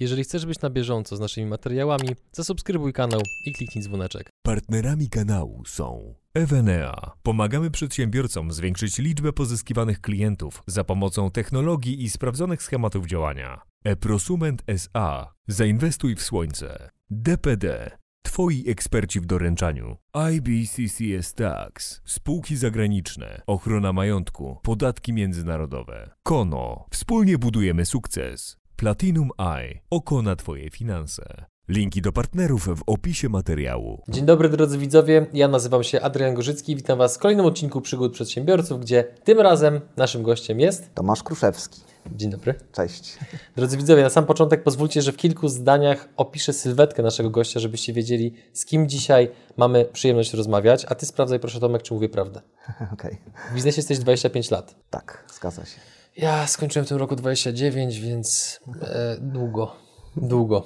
Jeżeli chcesz być na bieżąco z naszymi materiałami, zasubskrybuj kanał i kliknij dzwoneczek. Partnerami kanału są Evenea. Pomagamy przedsiębiorcom zwiększyć liczbę pozyskiwanych klientów za pomocą technologii i sprawdzonych schematów działania. Eprosument SA. Zainwestuj w słońce. DPD. Twoi eksperci w doręczaniu. IBCCS Tax. Spółki zagraniczne. Ochrona majątku. Podatki międzynarodowe. Kono. Wspólnie budujemy sukces. Platinum Eye. Oko na Twoje finanse. Linki do partnerów w opisie materiału. Dzień dobry drodzy widzowie, ja nazywam się Adrian Gorzycki, witam Was w kolejnym odcinku Przygód Przedsiębiorców, gdzie tym razem naszym gościem jest... Tomasz Kruszewski. Dzień dobry. Cześć. Drodzy widzowie, na sam początek pozwólcie, że w kilku zdaniach opiszę sylwetkę naszego gościa, żebyście wiedzieli, z kim dzisiaj mamy przyjemność rozmawiać. A Ty sprawdzaj proszę Tomek, czy mówię prawdę. Okej. W biznesie jesteś 25 lat. Tak, zgadza się. Ja skończyłem w tym roku 29, więc e, długo, długo.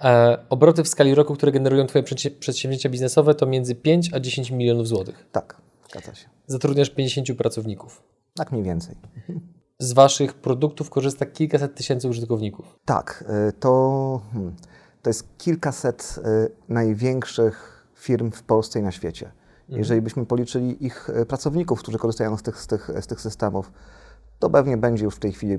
E, obroty w skali roku, które generują Twoje przedsi- przedsięwzięcia biznesowe to między 5 a 10 milionów złotych. Tak, zgadza się. Zatrudniasz 50 pracowników. Tak mniej więcej. Z Waszych produktów korzysta kilkaset tysięcy użytkowników. Tak, y, to, hmm, to jest kilkaset y, największych firm w Polsce i na świecie. Jeżeli byśmy policzyli ich y, pracowników, którzy korzystają z tych, z, tych, z tych systemów, to pewnie będzie już w tej chwili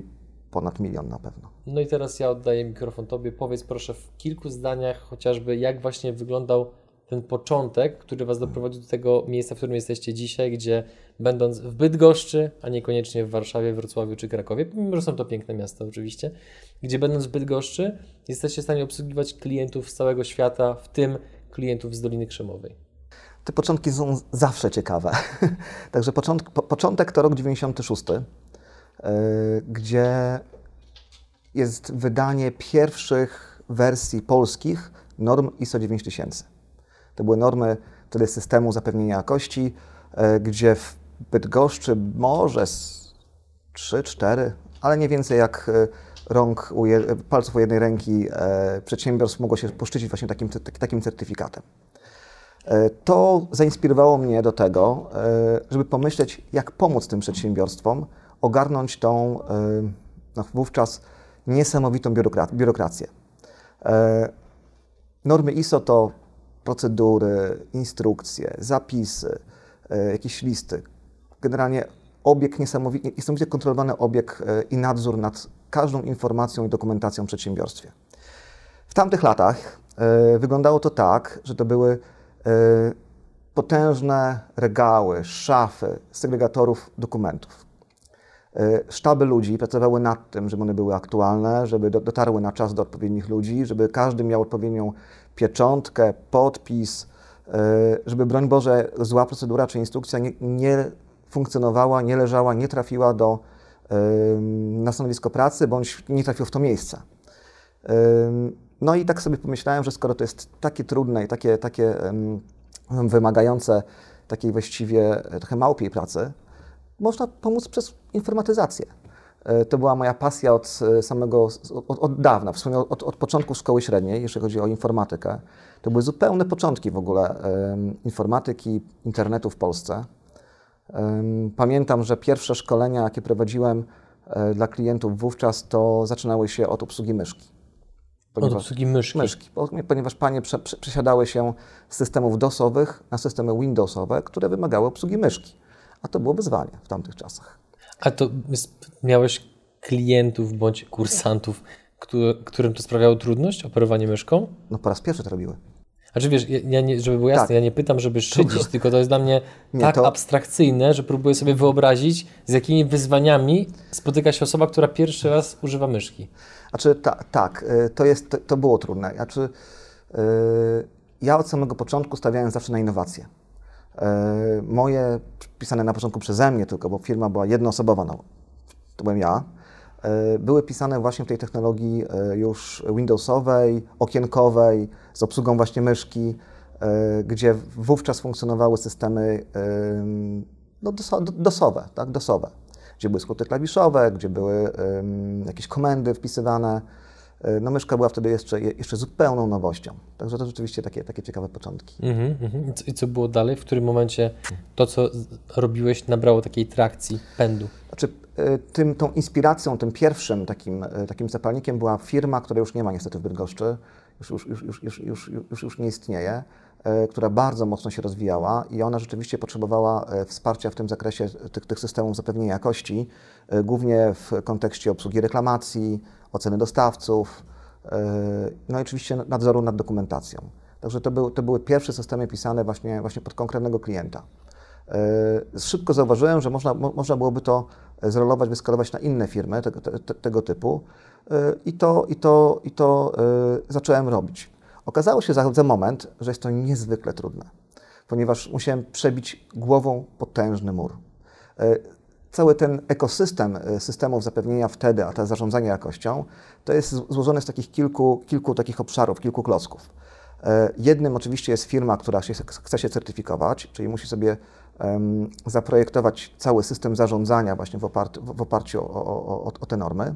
ponad milion na pewno. No i teraz ja oddaję mikrofon Tobie. Powiedz proszę w kilku zdaniach chociażby, jak właśnie wyglądał ten początek, który Was doprowadził do tego miejsca, w którym jesteście dzisiaj, gdzie będąc w Bydgoszczy, a niekoniecznie w Warszawie, Wrocławiu czy Krakowie, mimo że są to piękne miasta oczywiście, gdzie będąc w Bydgoszczy jesteście w stanie obsługiwać klientów z całego świata, w tym klientów z Doliny Krzemowej. Te początki są zawsze ciekawe. Także początek, po, początek to rok 96, y, gdzie jest wydanie pierwszych wersji polskich norm ISO 9000. To były normy wtedy systemu zapewnienia jakości, y, gdzie w Bydgoszczy może 3-4, ale nie więcej jak y, rąk palców u jednej ręki przedsiębiorstw mogło się poszczycić właśnie takim, takim certyfikatem. To zainspirowało mnie do tego, żeby pomyśleć, jak pomóc tym przedsiębiorstwom ogarnąć tą no, wówczas niesamowitą biurokra- biurokrację. Normy ISO to procedury, instrukcje, zapisy, jakieś listy. Generalnie obieg niesamowicie, niesamowicie kontrolowany obieg i nadzór nad każdą informacją i dokumentacją w przedsiębiorstwie. W tamtych latach wyglądało to tak, że to były potężne regały, szafy, segregatorów dokumentów. Sztaby ludzi pracowały nad tym, żeby one były aktualne, żeby dotarły na czas do odpowiednich ludzi, żeby każdy miał odpowiednią pieczątkę, podpis, żeby broń Boże zła procedura czy instrukcja nie, nie funkcjonowała, nie leżała, nie trafiła do, na stanowisko pracy bądź nie trafiła w to miejsce. No i tak sobie pomyślałem, że skoro to jest takie trudne i takie, takie wymagające takiej właściwie trochę małpiej pracy, można pomóc przez informatyzację. To była moja pasja od samego, od, od dawna, w sumie od, od początku szkoły średniej, jeśli chodzi o informatykę. To były zupełne początki w ogóle um, informatyki, internetu w Polsce. Um, pamiętam, że pierwsze szkolenia, jakie prowadziłem um, dla klientów wówczas, to zaczynały się od obsługi myszki. Od obsługi myszki. myszki. Ponieważ panie prze, przesiadały się z systemów DOSowych na systemy Windowsowe, które wymagały obsługi myszki. A to było wyzwanie w tamtych czasach. A to miałeś klientów bądź kursantów, którym to sprawiało trudność, operowanie myszką? No po raz pierwszy to robiły. Znaczy wiesz, ja nie, żeby było jasne, tak. ja nie pytam, żeby szydzić, to... tylko to jest dla mnie nie, tak to... abstrakcyjne, że próbuję sobie wyobrazić, z jakimi wyzwaniami spotyka się osoba, która pierwszy raz używa myszki. Znaczy ta, tak, to, jest, to, to było trudne. Znaczy, yy, ja od samego początku stawiałem zawsze na innowacje. Moje, pisane na początku przeze mnie tylko, bo firma była jednoosobowa, no, to byłem ja, były pisane właśnie w tej technologii już Windowsowej, okienkowej, z obsługą właśnie myszki, gdzie wówczas funkcjonowały systemy no, dosowe, tak, dosowe, gdzie były skróty klawiszowe, gdzie były jakieś komendy wpisywane. E, no myszka była wtedy jeszcze, jeszcze zupełną nowością. Także to rzeczywiście takie, takie ciekawe początki. Mhm, mhm. I co- było dalej? W którym momencie to, co robiłeś, nabrało takiej trakcji, pędu? Znaczy, e, tym, tą inspiracją, tym pierwszym takim, e, takim zapalnikiem była firma, która już nie ma niestety w Bydgoszczy, już, już, już, już, już, już, już, już nie istnieje, która bardzo mocno się rozwijała i ona rzeczywiście potrzebowała wsparcia w tym zakresie tych, tych systemów zapewnienia jakości, głównie w kontekście obsługi reklamacji, oceny dostawców, e, no i oczywiście nadzoru nad dokumentacją. Także to, był, to były pierwsze systemy pisane właśnie, właśnie pod konkretnego klienta. E, Szybko zauważyłem, że można, mo- można byłoby to zrolować, wyskalować na inne firmy tego, te, te- tego typu e, i to, i to, i to zacząłem robić. Okazało się za, za moment, że jest to niezwykle trudne, ponieważ musiałem przebić głową potężny mur. Cały ten ekosystem e, systemów zapewnienia wtedy, a te zarządzania jakością, to jest z- złożone z takich kilku, kilku takich obszarów, kilku klocków. E, Jednym oczywiście jest firma, która się, chce się certyfikować, czyli musi sobie em, zaprojektować cały system zarządzania właśnie w, w oparciu o, o, o, o te normy,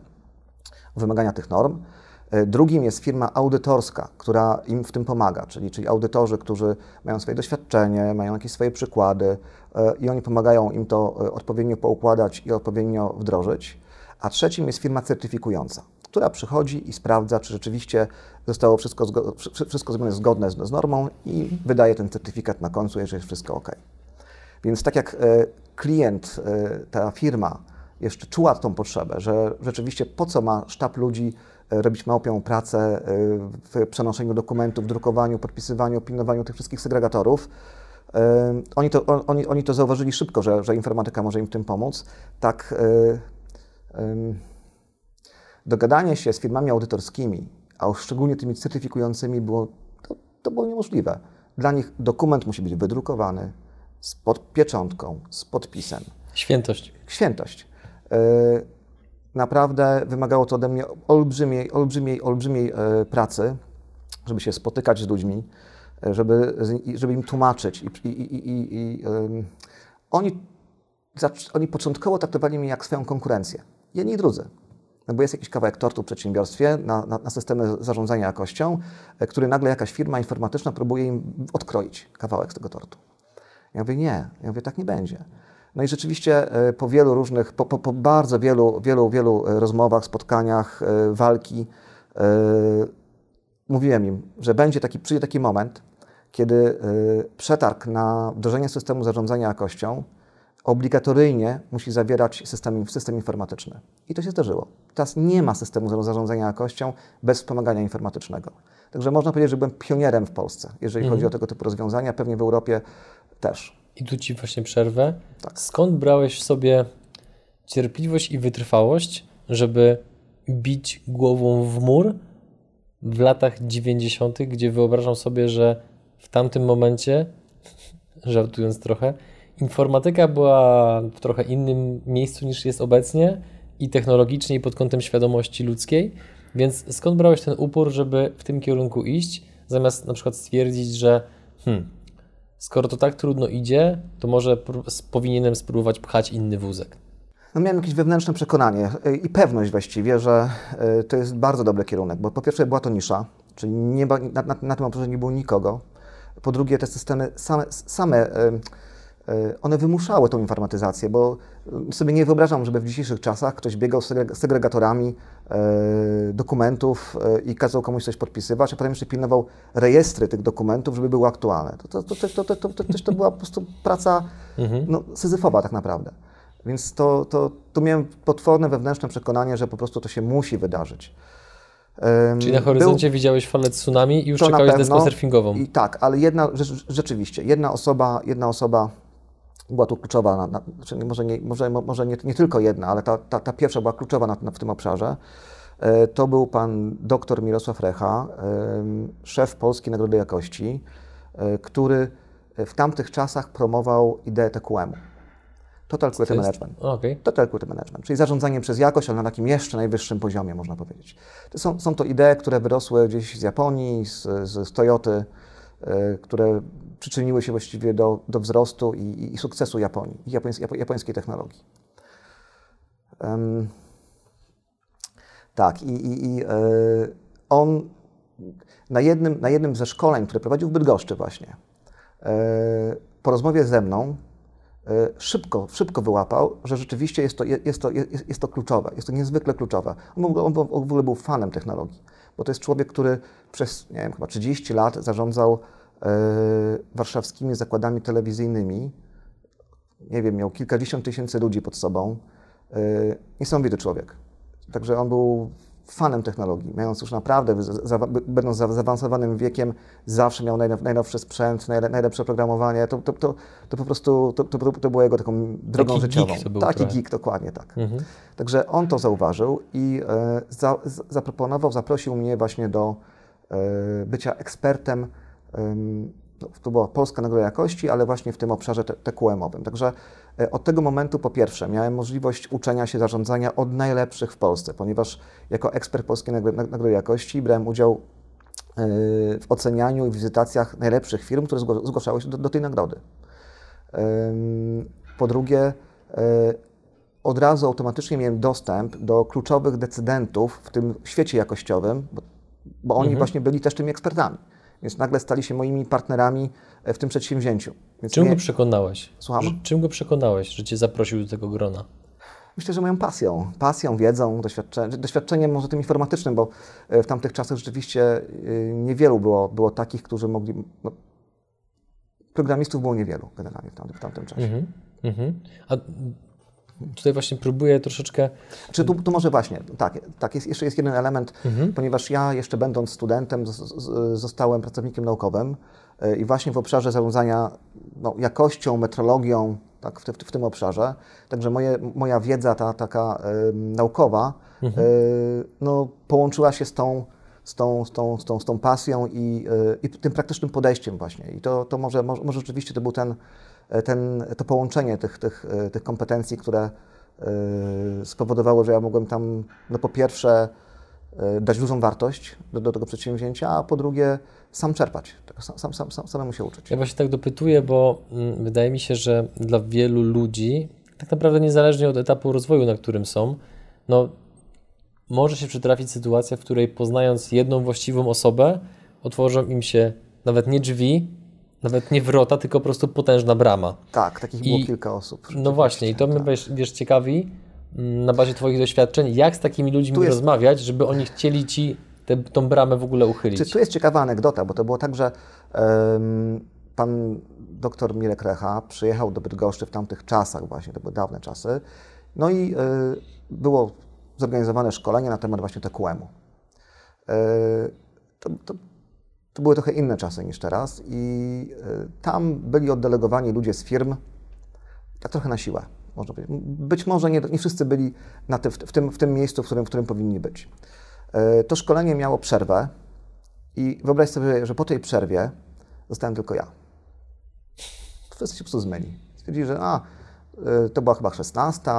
wymagania tych norm. E, Drugim jest firma audytorska, która im w tym pomaga, czyli, czyli audytorzy, którzy mają swoje doświadczenie, mają jakieś swoje przykłady e, i oni pomagają im to e, odpowiednio poukładać i odpowiednio wdrożyć. A trzecim jest firma certyfikująca, która przychodzi i sprawdza, czy rzeczywiście zostało wszystko, zgo- wszy- wszystko zrobione zgodne z, z normą i wydaje ten certyfikat na końcu, jeżeli jest wszystko ok. Więc tak jak klient, ta firma jeszcze czuła tą potrzebę, że rzeczywiście po co ma sztab ludzi robić małpią pracę e, w przenoszeniu dokumentów, drukowaniu, podpisywaniu, pilnowaniu tych wszystkich segregatorów, e, oni to, on- oni, oni to zauważyli szybko, że, że informatyka może im w tym pomóc. Tak e, dogadanie się z firmami audytorskimi, a szczególnie tymi certyfikującymi, było, to, to było niemożliwe. Dla nich dokument musi być wydrukowany z pod pieczątką, z podpisem. Świętość. Świętość. Naprawdę wymagało to ode mnie olbrzymiej, olbrzymiej, olbrzymiej e, pracy, żeby się spotykać z ludźmi, e, żeby, żeby im tłumaczyć. I, i, i, i, oni, oni początkowo traktowali mnie jak swoją konkurencję. Jedni i drudzy. No bo jest jakiś kawałek tortu w przedsiębiorstwie na, na, na systemy zarządzania jakością, e, który nagle jakaś firma informatyczna próbuje im odkroić kawałek z tego tortu. Ja mówię, nie. Ja mówię, tak nie będzie. No i rzeczywiście e, po wielu różnych, po, po, po bardzo wielu, wielu, wielu e, rozmowach, spotkaniach, e, walki, e, mówiłem im, że będzie taki, przyjdzie taki moment, kiedy e, przetarg na wdrożenie systemu zarządzania jakością obligatoryjnie musi zawierać system, system informatyczny. I to się zdarzyło. Teraz nie ma systemu zarządzania jakością bez wspomagania informatycznego. Także można powiedzieć, że byłem pionierem w Polsce, jeżeli chodzi o tego typu rozwiązania, pewnie w Europie też. I tu Ci właśnie przerwę. Tak. Skąd brałeś w sobie cierpliwość i wytrwałość, żeby bić głową w mur w latach 90., gdzie wyobrażam sobie, że w tamtym momencie, żartując trochę, informatyka była w trochę innym miejscu niż jest obecnie i technologicznie, i pod kątem świadomości ludzkiej. Więc skąd brałeś ten upór, żeby w tym kierunku iść, zamiast na przykład stwierdzić, że hmm, skoro to tak trudno idzie, to może powinienem spróbować pchać inny wózek. No miałem jakieś wewnętrzne przekonanie y, i pewność właściwie, że y, to jest bardzo dobry kierunek, bo po pierwsze była to nisza, czyli nie, na, na, na tym obszarze nie było nikogo. Po drugie te systemy same, same E, one wymuszały tą informatyzację, bo mm, sobie nie wyobrażam, żeby w dzisiejszych czasach ktoś biegał z segregatorami e, dokumentów e, i kazał komuś coś podpisywać, a potem jeszcze pilnował rejestry tych dokumentów, żeby były aktualne. To, to, to, to, to, była po prostu praca mhm. no, syzyfowa tak naprawdę. Więc to, to, to miałem potworne wewnętrzne przekonanie, że po prostu to się musi wydarzyć. Czyli na horyzoncie był, widziałeś falę tsunami i już czekałeś pewno, deską surfingową. I tak, ale jedna, rzeczywiście, jedna osoba, jedna osoba była tu kluczowa, na, na, znaczy może, nie, może, może nie, nie tylko jedna, ale ta, ta, ta pierwsza była kluczowa na, w tym obszarze. E, To był pan dr Mirosław Recha, em, szef Polskiej Nagrody Jakości, e, który w tamtych czasach promował ideę TQM-u. Total Quality? Management. Okej. Total Quality Management, czyli zarządzanie przez jakość, ale na takim jeszcze najwyższym poziomie, można powiedzieć. To są, są to idee, które wyrosły gdzieś z Japonii, z, z, z Toyoty, e, które przyczyniły się właściwie do, do wzrostu i, i sukcesu Japonii, japońs, japo- japońskiej technologii. Em, Tak, i, i, i e, on na jednym, na jednym ze szkoleń, które prowadził w Bydgoszczy właśnie, e, po rozmowie ze mną e, szybko, szybko wyłapał, że rzeczywiście jest to, jest, to, jest, jest to kluczowe, jest to niezwykle kluczowe. On, on, on w ogóle był fanem technologii, bo to jest człowiek, który przez, nie wiem, chyba 30 lat zarządzał warszawskimi zakładami telewizyjnymi. Nie wiem, miał kilkadziesiąt tysięcy ludzi pod sobą. Niesamowity człowiek. Także on był fanem technologii, mając już naprawdę, za, będąc zaawansowanym wiekiem, zawsze miał najnow, najnowszy sprzęt, najlepsze programowanie. To, to, to, to po prostu to, to, to było jego taką drogą Taki życiową. Geek Taki trochę. geek, dokładnie tak. Mhm. Także on to zauważył i e, za, zaproponował, zaprosił mnie właśnie do e, bycia ekspertem. To była Polska Nagroda Jakości, ale właśnie w tym obszarze TQM-owym. Także e, od tego momentu po pierwsze miałem możliwość uczenia się zarządzania od najlepszych w Polsce, ponieważ jako ekspert Polskiej Nagro- Nagrody Jakości brałem udział e, w ocenianiu i wizytacjach najlepszych firm, które zgłaszały się do, do tej nagrody. Po drugie, e, od razu automatycznie miałem dostęp do kluczowych decydentów w tym świecie jakościowym, bo, bo oni Mhm. właśnie byli też tymi ekspertami. Więc nagle stali się moimi partnerami e, w tym przedsięwzięciu. Więc Czym mnie- go przekonałeś? Słucham? Że- Czym go przekonałeś, że cię zaprosił do tego grona? Myślę, że moją pasją, pasją, wiedzą, doświadczeniem, doświadczeniem może tym informatycznym, bo e, w tamtych czasach rzeczywiście e, niewielu było, było takich, którzy mogli. No, programistów było niewielu generalnie w tamtym, w tamtym czasie. Mhm. Mhm. A tutaj właśnie próbuję troszeczkę. Czy tu, tu może właśnie, tak, tak jest, jeszcze jest jeden element, Mhm. ponieważ ja jeszcze będąc studentem z, z, zostałem pracownikiem naukowym e, i właśnie w obszarze zarządzania no, jakością, metrologią, tak, w, w, w tym obszarze. Także moje, moja wiedza ta taka e, naukowa e, no, połączyła się z tą, z tą, z tą, z tą, z tą pasją i, e, i tym praktycznym podejściem właśnie. I to, to może, może, może rzeczywiście to był ten, ten, to połączenie tych, tych, e, tych kompetencji, które e, spowodowało, że ja mogłem tam, no po pierwsze, e, dać dużą wartość do, do tego przedsięwzięcia, a po drugie, sam czerpać, tego sam, sam, sam, sam, samemu się uczyć. Ja właśnie tak dopytuję, bo mm, wydaje mi się, że dla wielu ludzi, tak naprawdę niezależnie od etapu rozwoju, na którym są, no, może się przytrafić sytuacja, w której poznając jedną właściwą osobę, otworzą im się nawet nie drzwi, nawet nie wrota, tylko po prostu potężna brama. Tak, takich było I- kilka osób. No właśnie, i to mnie tak. wiesz, wiesz ciekawi mm, na bazie Twoich doświadczeń, jak z takimi ludźmi Tu jest- rozmawiać, żeby oni chcieli Ci tę tą bramę w ogóle uchylić. Czy tu jest ciekawa anegdota, bo to było tak, że em, pan doktor Mirek Recha przyjechał do Bydgoszczy w tamtych czasach właśnie, to były dawne czasy, no i e, było zorganizowane szkolenie na temat właśnie TQM-u. E, to, to, to były trochę inne czasy niż teraz i e, tam byli oddelegowani ludzie z firm, tak trochę na siłę, można powiedzieć. Być może nie, nie wszyscy byli na ty, w, w, tym, w tym miejscu, w którym, w którym powinni być. E, To szkolenie miało przerwę i wyobraź sobie, że po tej przerwie zostałem tylko ja. Wszyscy się po prostu zmyli. Stwierdzili, że a, e, to była chyba 16,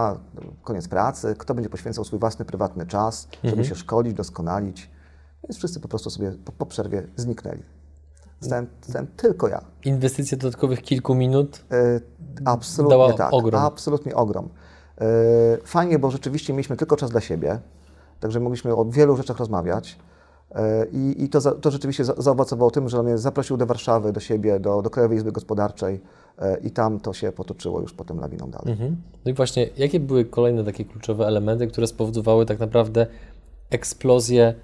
koniec pracy, kto będzie poświęcał swój własny prywatny czas, żeby się szkolić, doskonalić. Więc wszyscy po prostu sobie po, po przerwie zniknęli. Zostałem, zostałem tylko ja. Inwestycje dodatkowych kilku minut. E, Absolutnie Dała tak. ogrom. Absolutnie ogrom. E, Fajnie, bo rzeczywiście mieliśmy tylko czas dla siebie, także mogliśmy o wielu rzeczach rozmawiać. E, I, to, za, to rzeczywiście za, zaowocowało tym, że on mnie zaprosił do Warszawy, do siebie, do, do Krajowej Izby Gospodarczej i tam to się potoczyło już potem lawiną dalej. Mhm. No i właśnie, jakie były kolejne takie kluczowe elementy, które spowodowały tak naprawdę eksplozję,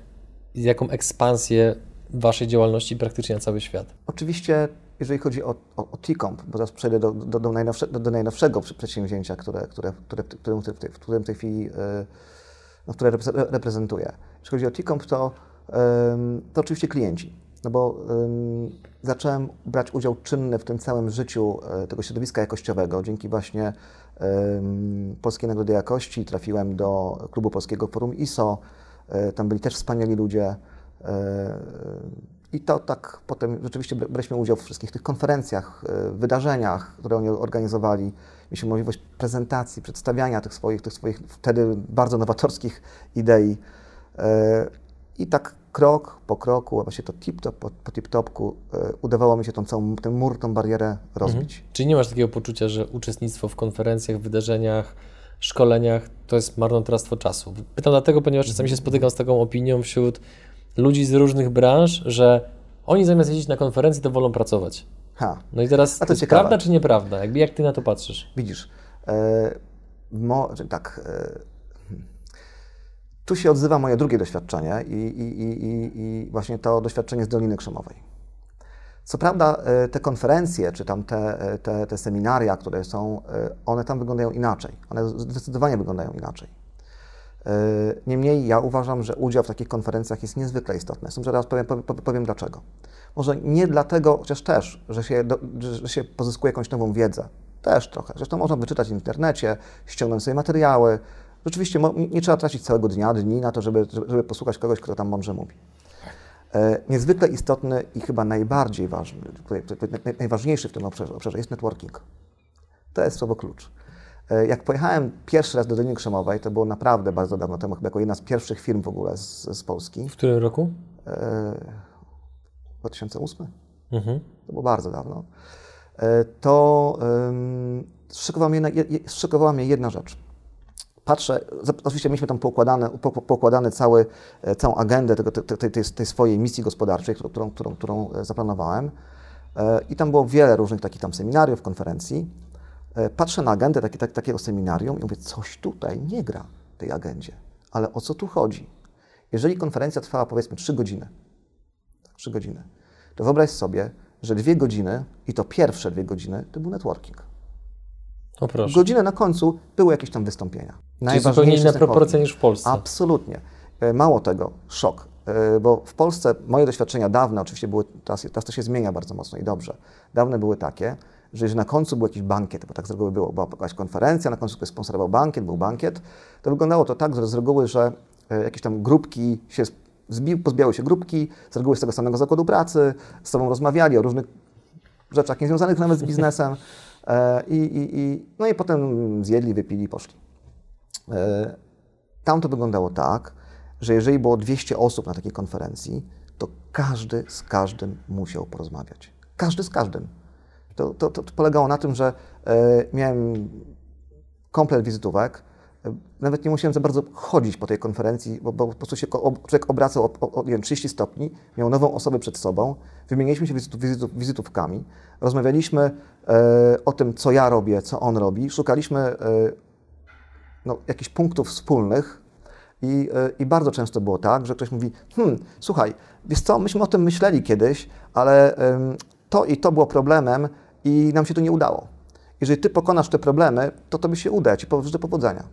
jaką ekspansję Waszej działalności praktycznie na cały świat? Oczywiście, jeżeli chodzi o, o, o T-Comp, bo zaraz przejdę do, do, do, najnowsze, do, do najnowszego przedsięwzięcia, które, które, które, którym, w w tej chwili, e, no, które repre- reprezentuję. Jeśli chodzi o T-Comp, to, to oczywiście klienci, no bo em, zacząłem brać udział czynny w tym całym życiu e, tego środowiska jakościowego. Dzięki właśnie Polskiej Nagrody Jakości trafiłem do Klubu Polskiego Forum ISO, tam byli też wspaniali ludzie. e, I to tak potem rzeczywiście br- braliśmy udział w wszystkich tych konferencjach, e, wydarzeniach, które oni organizowali. Mieliśmy możliwość prezentacji, przedstawiania tych swoich, tych swoich wtedy bardzo nowatorskich idei. E, I tak krok po kroku, a właśnie to tip-top po, po tip-topku, e, udawało mi się tą całą, ten mur, tą barierę rozbić. Czyli nie masz takiego poczucia, że uczestnictwo w konferencjach, wydarzeniach, szkoleniach to jest marnotrawstwo czasu. Pytam dlatego, ponieważ czasami się spotykam z taką opinią wśród ludzi z różnych branż, że oni zamiast jeździć na konferencje, to wolą pracować. Ha. No i teraz, A to to prawda czy nieprawda? Jakby jak ty na to patrzysz? Widzisz, e, mo, tak, e, tu się odzywa moje drugie doświadczenie i, i, i, i, i właśnie to doświadczenie z Doliny Krzemowej. Co prawda e, te konferencje, czy tam te, e, te, te seminaria, które są, e, one tam wyglądają inaczej. One zdecydowanie wyglądają inaczej. Niemniej ja uważam, że udział w takich konferencjach jest niezwykle istotny. Zresztą zaraz powiem, powiem, dlaczego. Może nie dlatego, chociaż też, że się, że się pozyskuje jakąś nową wiedzę. Też trochę. Zresztą można wyczytać w internecie, ściągnąć sobie materiały. Rzeczywiście nie trzeba tracić całego dnia, dni na to, żeby żeby posłuchać kogoś, kto tam mądrze mówi. E, Niezwykle istotny i chyba najbardziej ważny, najważniejszy w tym obszarze, obszarze jest networking. To jest słowo klucz. E, Jak pojechałem pierwszy raz do Doliny Krzemowej, to było naprawdę bardzo dawno temu, chyba jako jedna z pierwszych firm w ogóle z, z Polski, W którym roku? e, 2008, Mhm. to było bardzo dawno, e, to je- zszokowała mnie jedna rzecz. Patrzę, oczywiście mieliśmy tam poukładane, po, po- poukładane cały, e, całą agendę tego, te- tej, tej, tej swojej misji gospodarczej, którą, którą, którą, e, zaplanowałem. E, I tam było wiele różnych takich tam seminariów, konferencji. Patrzę na agendę taki, tak, takiego seminarium i mówię, coś tutaj nie gra w tej agendzie. Ale o co tu chodzi? Jeżeli konferencja trwała powiedzmy 3 godziny, 3 godziny, to wyobraź sobie, że dwie godziny, i to pierwsze dwie godziny, to był networking. O proszę. Godzinę na końcu były jakieś tam wystąpienia. Czyli zupełnie inna networking. proporcja niż w Polsce. Absolutnie. E, Mało tego, szok. E, Bo w Polsce moje doświadczenia dawne, oczywiście były, teraz, teraz to się zmienia bardzo mocno i dobrze, dawne były takie, że jeżeli na końcu był jakiś bankiet, bo tak z reguły było, była jakaś konferencja, na końcu ktoś sponsorował bankiet, był bankiet, to wyglądało to tak, że z reguły, że e, jakieś tam grupki się zbił, pozbiały się grupki, z reguły z tego samego zakładu pracy, z sobą rozmawiali o różnych rzeczach niezwiązanych nawet z biznesem i, i, i, no i potem zjedli, wypili poszli. E, Tam to wyglądało tak, że jeżeli było 200 osób na takiej konferencji, to każdy z każdym musiał porozmawiać. Każdy z każdym. To, to, to polegało na tym, że e, miałem komplet wizytówek. Nawet nie musiałem za bardzo chodzić po tej konferencji, bo, bo po prostu się człowiek obracał o, o, o wiem, 30 stopni, miał nową osobę przed sobą, wymienialiśmy się wizytów, wizytów, wizytówkami, rozmawialiśmy e, o tym, co ja robię, co on robi, szukaliśmy e, no, jakichś punktów wspólnych i, e, i bardzo często było tak, że ktoś mówi, hmm, słuchaj, wiesz co, myśmy o tym myśleli kiedyś, ale to i to było problemem i nam się to nie udało. Jeżeli ty pokonasz te problemy, to tobie się uda, ja ci życzę powodzenia.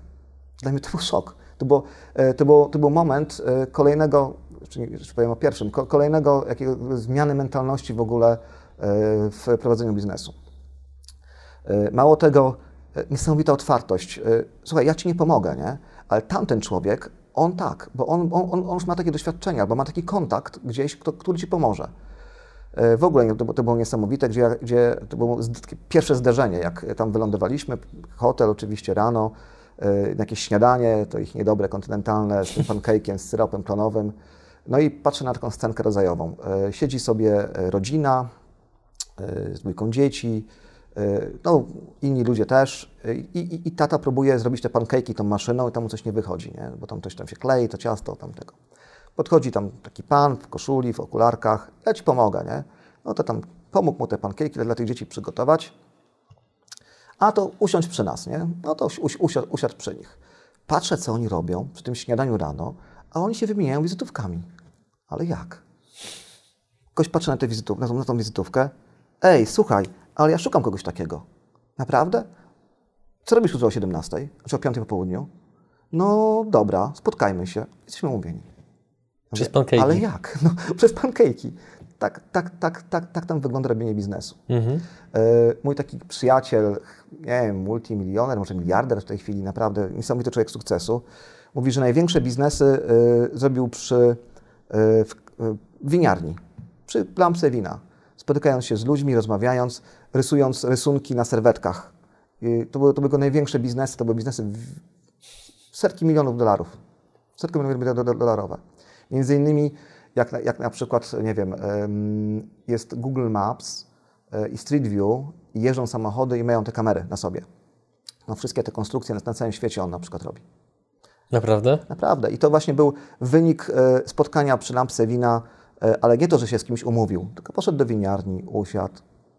Dla mnie to był szok. To, było, e, to, było, to był moment e, kolejnego, czy nie, już powiem o pierwszym, ko- kolejnego jakiego zmiany mentalności w ogóle e, w prowadzeniu biznesu. Mało tego, niesamowita otwartość. Słuchaj, ja ci nie pomogę, nie? Ale tamten człowiek, on tak, bo on, on, on już ma takie doświadczenia, bo ma taki kontakt gdzieś, kto, który ci pomoże. W ogóle to, to było niesamowite, gdzie, gdzie to było pierwsze zderzenie, jak tam wylądowaliśmy, hotel oczywiście rano, e, jakieś śniadanie, to ich niedobre, kontynentalne, z tym pancake'iem, z syropem klonowym. No i patrzę na taką scenkę rodzajową. E, Siedzi sobie e, rodzina z dwójką dzieci, no inni ludzie też i, i, i tata próbuje zrobić te pancake'i tą maszyną i tam mu coś nie wychodzi, nie? bo tam coś tam się klei, to ciasto, tam tego. Podchodzi tam taki pan w koszuli, w okularkach, ja ci pomogę, nie? No to tam pomógł mu te pancake'i dla tych dzieci przygotować, a to usiądź przy nas, nie? No to usi- usiadł, usiadł przy nich. Patrzę, co oni robią przy tym śniadaniu rano, a oni się wymieniają wizytówkami. Ale jak? Ktoś patrzy na tę wizytówkę, na tą, na tą wizytówkę. Ej, słuchaj, ale ja szukam kogoś takiego. Naprawdę? Co robisz jutro o 17? Znaczy o 5 po południu? No dobra, spotkajmy się. Jesteśmy umówieni. Przez pancake'i. Ale jak? No, przez pancake'i. Tak, tak, tak, tak, tak tam wygląda robienie biznesu. Mhm. E, Mój taki przyjaciel, nie wiem, multimilioner, może miliarder w tej chwili, naprawdę niesamowity człowiek sukcesu, mówi, że największe biznesy e, zrobił przy e, w, winiarni, przy lampce wina, spotykając się z ludźmi, rozmawiając, rysując rysunki na serwetkach. I to, były, to były największe biznesy, to były biznesy setki milionów dolarów. Setki milionów do- do- dolarowe. Między innymi, jak na, jak na przykład, nie wiem, em, jest Google Maps e, i Street View i jeżdżą samochody i mają te kamery na sobie. No, wszystkie te konstrukcje na, na całym świecie on na przykład robi. Naprawdę? Naprawdę. I to właśnie był wynik e, spotkania przy lampce wina, e, ale nie to, że się z kimś umówił, tylko poszedł do winiarni, usiadł,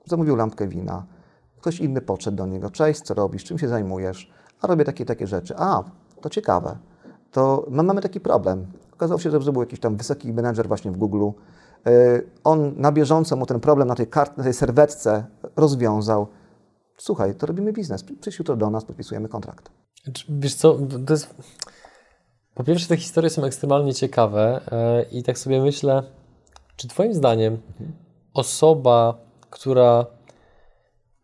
zamówił lampkę wina. Ktoś inny podszedł do niego. Cześć, co robisz, czym się zajmujesz? A robię takie, takie rzeczy. A, to ciekawe. To my mamy taki problem. Okazało się, że był jakiś tam wysoki menedżer właśnie w Google. E, on na bieżąco mu ten problem na tej, na tej serwetce rozwiązał. Słuchaj, to robimy biznes. Przyjdź jutro do nas, podpisujemy kontrakt. Wiesz co, to jest... Po pierwsze, te historie są ekstremalnie ciekawe e, i tak sobie myślę, czy Twoim zdaniem osoba, która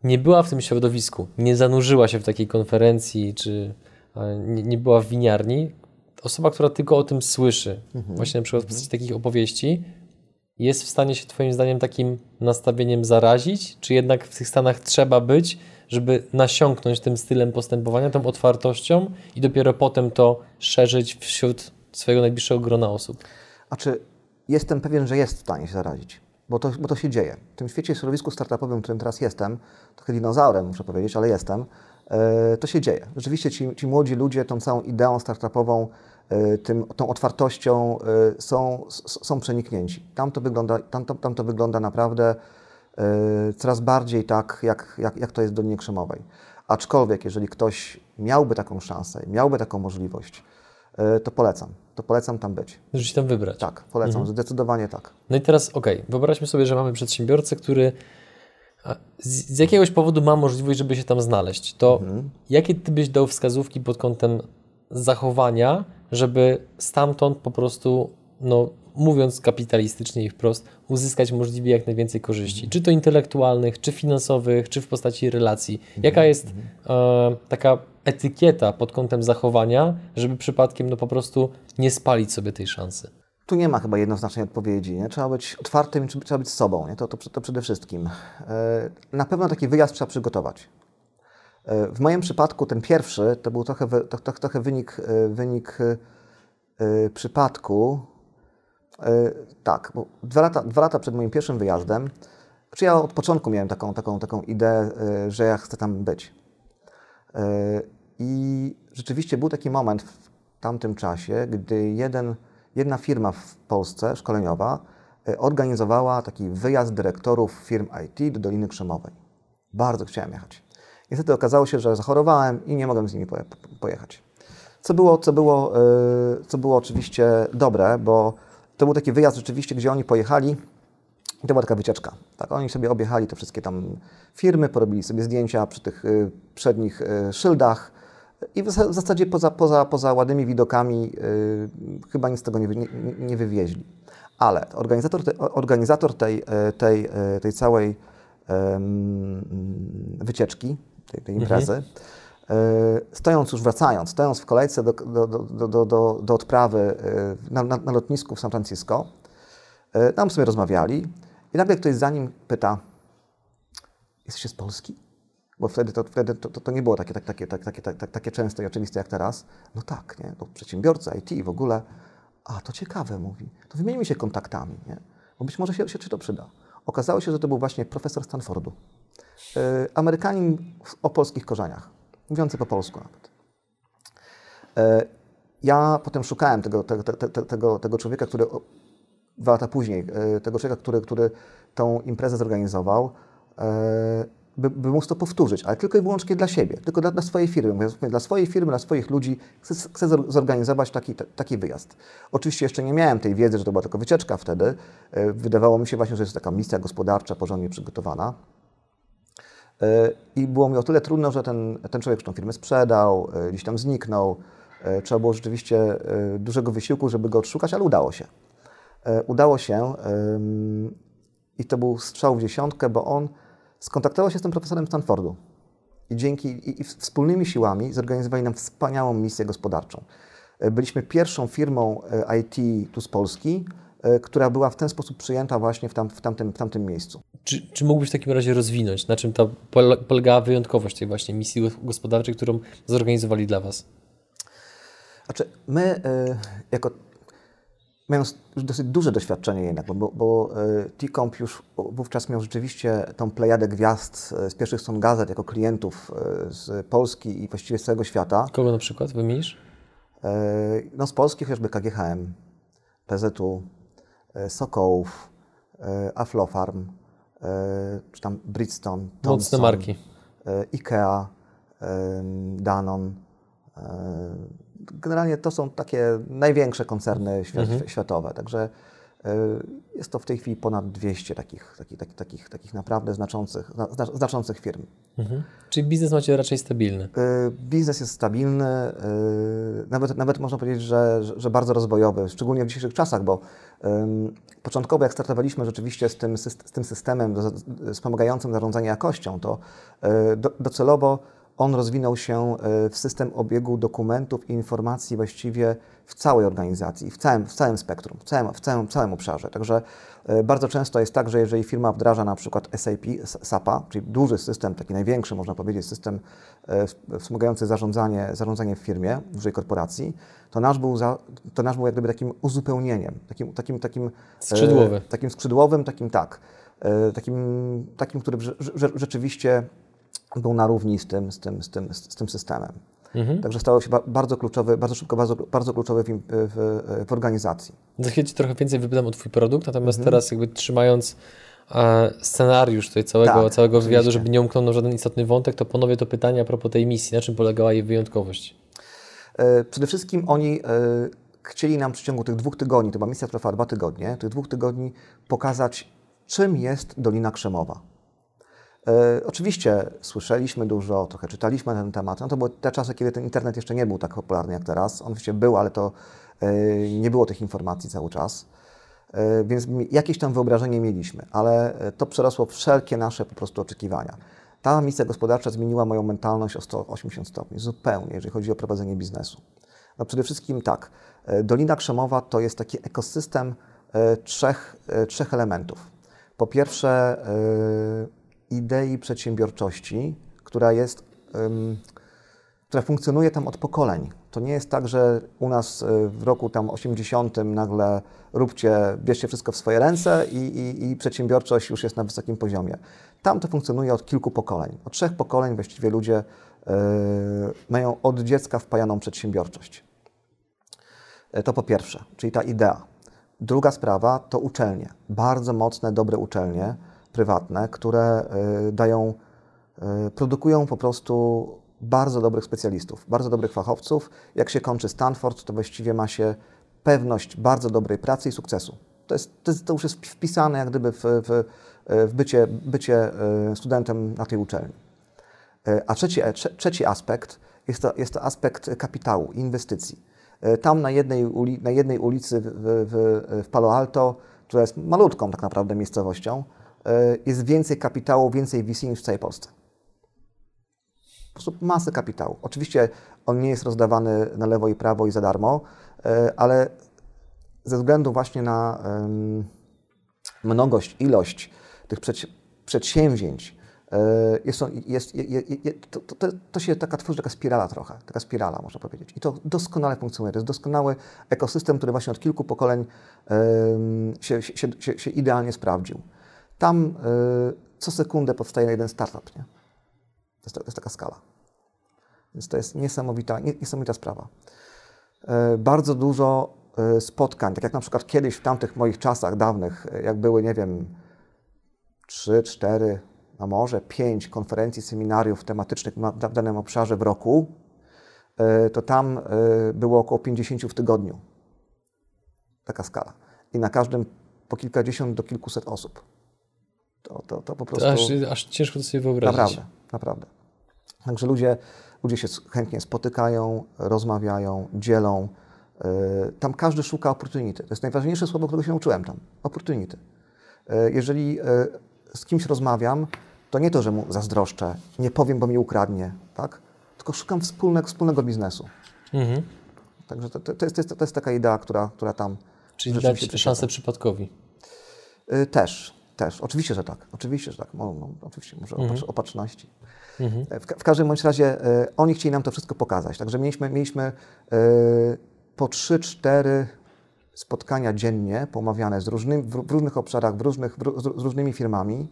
nie była w tym środowisku, nie zanurzyła się w takiej konferencji, czy e, nie była w winiarni, osoba, która tylko o tym słyszy, mhm. właśnie na przykład w postaci takich opowieści, jest w stanie się Twoim zdaniem takim nastawieniem zarazić, czy jednak w tych stanach trzeba być, żeby nasiąknąć tym stylem postępowania, tą otwartością i dopiero potem to szerzyć wśród swojego najbliższego grona osób? A czy jestem pewien, że jest w stanie się zarazić? Bo to, bo to się dzieje. W tym świecie, środowisku startupowym, w którym teraz jestem, trochę dinozaurem muszę powiedzieć, ale jestem, e, to się dzieje. Rzeczywiście ci, ci młodzi ludzie tą całą ideą startupową, tym, tą otwartością e, są, są przeniknięci. Tam to wygląda, tam to, tam to wygląda naprawdę coraz bardziej tak, jak, jak, jak to jest w Dolinie Krzemowej. Aczkolwiek, jeżeli ktoś miałby taką szansę, miałby taką możliwość, to polecam. To polecam tam być. Żeby się tam wybrać. Tak, polecam, mhm. zdecydowanie tak. No i teraz, okej, okay, wyobraźmy sobie, że mamy przedsiębiorcę, który z, z, jakiegoś powodu ma możliwość, żeby się tam znaleźć. To mhm. jakie ty byś dał wskazówki pod kątem zachowania, żeby stamtąd po prostu, no, mówiąc kapitalistycznie i wprost, uzyskać możliwie jak najwięcej korzyści, czy to intelektualnych, czy finansowych, czy w postaci relacji. Jaka jest mhm. e, taka etykieta pod kątem zachowania, żeby przypadkiem no po prostu nie spalić sobie tej szansy? Tu nie ma chyba jednoznacznej odpowiedzi. Nie? Trzeba być otwartym, trzeba być sobą. Nie? To, to, to przede wszystkim. E, na pewno taki wyjazd trzeba przygotować. E, w moim przypadku ten pierwszy to był trochę, to, to, trochę wynik, e, wynik przypadku, E, tak, bo dwa lata, dwa lata przed moim pierwszym wyjazdem, czy ja od początku miałem taką, taką, taką ideę, e, że ja chcę tam być. E, I rzeczywiście był taki moment w tamtym czasie, gdy jeden, jedna firma w Polsce, szkoleniowa, organizowała taki wyjazd dyrektorów firm IT do Doliny Krzemowej. Bardzo chciałem jechać. Niestety okazało się, że zachorowałem i nie mogłem z nimi pojechać. Co było, co było, co było oczywiście dobre, bo to był taki wyjazd rzeczywiście, gdzie oni pojechali i to była taka wycieczka. Tak, oni sobie objechali te wszystkie tam firmy, porobili sobie zdjęcia przy tych y, przednich y, szyldach i w zasadzie poza, poza, poza ładnymi widokami chyba nic z tego nie, nie, nie wywieźli. Ale organizator, te, organizator tej, tej, tej całej wycieczki, tej, tej imprezy, mhm E, stojąc już wracając, stojąc w kolejce do, do, do, do, do odprawy e, na, na, na, lotnisku w San Francisco, e, tam sobie rozmawiali i nagle ktoś za nim pyta, jesteście z Polski? Bo wtedy to, wtedy to, to, to nie było takie, tak, takie, tak, takie, tak, takie częste i oczywiste jak teraz. No tak, nie? No, przedsiębiorca, IT w ogóle. A, to ciekawe, mówi. To wymienimy się kontaktami, nie? Bo być może się, się czy to przyda. Okazało się, że to był właśnie profesor Stanfordu. Amerykanin o polskich korzeniach mówiący po polsku nawet. E, ja potem szukałem tego, tego, tego, człowieka, który dwa lata później, e, tego człowieka, który, który tą imprezę zorganizował, e, by, by móc to powtórzyć, ale tylko i wyłącznie dla siebie, tylko dla, dla swojej firmy. Dla swojej firmy, dla swoich ludzi chcę, chcę zorganizować taki, taki wyjazd. Oczywiście jeszcze nie miałem tej wiedzy, że to była tylko wycieczka wtedy. Wydawało mi się właśnie, że jest taka misja gospodarcza porządnie przygotowana. E, I było mi o tyle trudno, że ten, ten człowiek tą firmę sprzedał, e, gdzieś tam zniknął. E, trzeba było rzeczywiście dużego wysiłku, żeby go odszukać, ale udało się. Udało się i to był strzał w dziesiątkę, bo on skontaktował się z tym profesorem Stanfordu i dzięki i, i wspólnymi siłami zorganizowali nam wspaniałą misję gospodarczą. Byliśmy pierwszą firmą IT tu z Polski, E, która była w ten sposób przyjęta właśnie w, tam, w, tamtym, w tamtym miejscu. Czy, czy mógłbyś w takim razie rozwinąć, na czym ta polegała wyjątkowość tej właśnie misji gospodarczej, którą zorganizowali dla Was? Znaczy, my jako mają już dosyć duże doświadczenie jednak, bo, bo e, T-Comp już wówczas miał rzeczywiście tą plejadę gwiazd e, z pierwszych stron gazet jako klientów e, z Polski i właściwie z całego świata. Kogo na przykład wymienisz? No z Polski chociażby KGHM, PZU, Sokołów, Aflofarm, czy tam Bridgestone, Thompson, Mocne marki. IKEA, Danon, generalnie to są takie największe koncerny świat, mhm. światowe. Także y, jest to w tej chwili ponad 200 takich, takich, takich, takich, takich naprawdę znaczących, znaczących firm. Mhm. Czyli biznes macie raczej stabilny? Y, biznes jest stabilny, y, nawet, nawet można powiedzieć, że, że bardzo rozwojowy, szczególnie w dzisiejszych czasach, bo początkowo jak startowaliśmy rzeczywiście z tym, z tym systemem wspomagającym zarządzanie jakością, to do, docelowo on rozwinął się e, w system obiegu dokumentów i informacji właściwie w całej organizacji, w całym, w całym spektrum, w całym, w całym, całym obszarze. Także e, bardzo często jest tak, że jeżeli firma wdraża na przykład SAP, SAP-a, czyli duży system, taki największy, można powiedzieć, system e, wspomagający zarządzanie, zarządzanie w firmie, dużej korporacji, to nasz był, za, to nasz był jak gdyby takim uzupełnieniem, takim, takim, takim, Skrzydłowy. takim skrzydłowym, takim tak, takim, takim który rzeczywiście był na równi z tym, z tym, z tym, z tym systemem. Mhm. Także stało się bardzo kluczowy, bardzo szybko, bardzo, bardzo kluczowy w, w, w organizacji. Za chwilę Ci trochę więcej wypytam o Twój produkt, natomiast mhm. teraz jakby trzymając e, scenariusz tutaj całego, tak, całego wywiadu, żeby nie umknął żaden istotny wątek, to ponowię to pytanie a propos tej misji. Na czym polegała jej wyjątkowość? E, przede wszystkim oni e, chcieli nam w przeciągu tych dwóch tygodni, to była misja trwała dwa tygodnie, tych dwóch tygodni pokazać, czym jest Dolina Krzemowa. E, oczywiście słyszeliśmy dużo, trochę czytaliśmy na ten temat. No to były te czasy, kiedy ten internet jeszcze nie był tak popularny jak teraz. On oczywiście był, ale to e, nie było tych informacji cały czas. E, więc jakieś tam wyobrażenie mieliśmy, ale to przerosło wszelkie nasze po prostu oczekiwania. Ta misja gospodarcza zmieniła moją mentalność o 180 stopni, zupełnie, jeżeli chodzi o prowadzenie biznesu. No przede wszystkim tak, Dolina Krzemowa to jest taki ekosystem trzech, trzech elementów. Po pierwsze, idei przedsiębiorczości, która jest, która funkcjonuje tam od pokoleń. To nie jest tak, że u nas e, w roku tam 80 nagle róbcie, bierzcie wszystko w swoje ręce i, i, i przedsiębiorczość już jest na wysokim poziomie. Tam to funkcjonuje od kilku pokoleń. Od trzech pokoleń właściwie ludzie yy, mają od dziecka wpajaną przedsiębiorczość. E, to po pierwsze, czyli ta idea. Druga sprawa to uczelnie. Bardzo mocne, dobre uczelnie, prywatne, które y, dają, y, produkują po prostu bardzo dobrych specjalistów, bardzo dobrych fachowców. Jak się kończy Stanford, to właściwie ma się pewność bardzo dobrej pracy i sukcesu. To, jest, to, jest, to już jest wpisane jak gdyby w, w, w bycie, bycie y, studentem na tej uczelni. A trzeci, trzeci aspekt jest to, jest to aspekt kapitału, inwestycji. Tam na jednej, uli, na jednej ulicy w, w, w Palo Alto, która jest malutką tak naprawdę miejscowością, jest więcej kapitału, więcej VC niż w całej Polsce. Po prostu masę kapitału. Oczywiście on nie jest rozdawany na lewo i prawo i za darmo, e, ale ze względu właśnie na mnogość, ilość tych przedsięwzięć, e, jest, jest, jest, to, to, to, się taka tworzy taka spirala trochę, taka spirala można powiedzieć. I to doskonale funkcjonuje. To jest doskonały ekosystem, który właśnie od kilku pokoleń się, się, się, się idealnie sprawdził. Tam y, co sekundę powstaje jeden startup. Nie? To, jest, to jest taka skala. Więc to jest niesamowita, niesamowita sprawa. Y, bardzo dużo y, spotkań, tak jak na przykład kiedyś w tamtych moich czasach dawnych, jak były, nie wiem, trzy, cztery, a może pięć konferencji, seminariów tematycznych w danym obszarze w roku, to tam było około 50 w tygodniu. Taka skala. I na każdym po kilkadziesiąt do kilkuset osób. To, to, to po prostu... To aż, aż ciężko to sobie wyobrazić. Naprawdę, naprawdę. Także ludzie, ludzie się chętnie spotykają, rozmawiają, dzielą. Y, tam każdy szuka opportunity. To jest najważniejsze słowo, którego się nauczyłem tam. Opportunity. Y, jeżeli y, z kimś rozmawiam, to nie to, że mu zazdroszczę, nie powiem, bo mi ukradnie, tak? tylko szukam wspólnego, wspólnego biznesu. Mhm. Także to, to, jest, to, jest, to jest taka idea, która, która tam. Czyli dać szansę przypadkowi. Też, też, oczywiście, że tak. Oczywiście, że tak. No, no, oczywiście, może mhm. opatrzności. Mhm. W, w, każdym bądź razie y, oni chcieli nam to wszystko pokazać. Także mieliśmy, mieliśmy y, po 3-4 spotkania dziennie, pomawiane z różnymi, w różnych obszarach, w różnych, w, z różnymi firmami.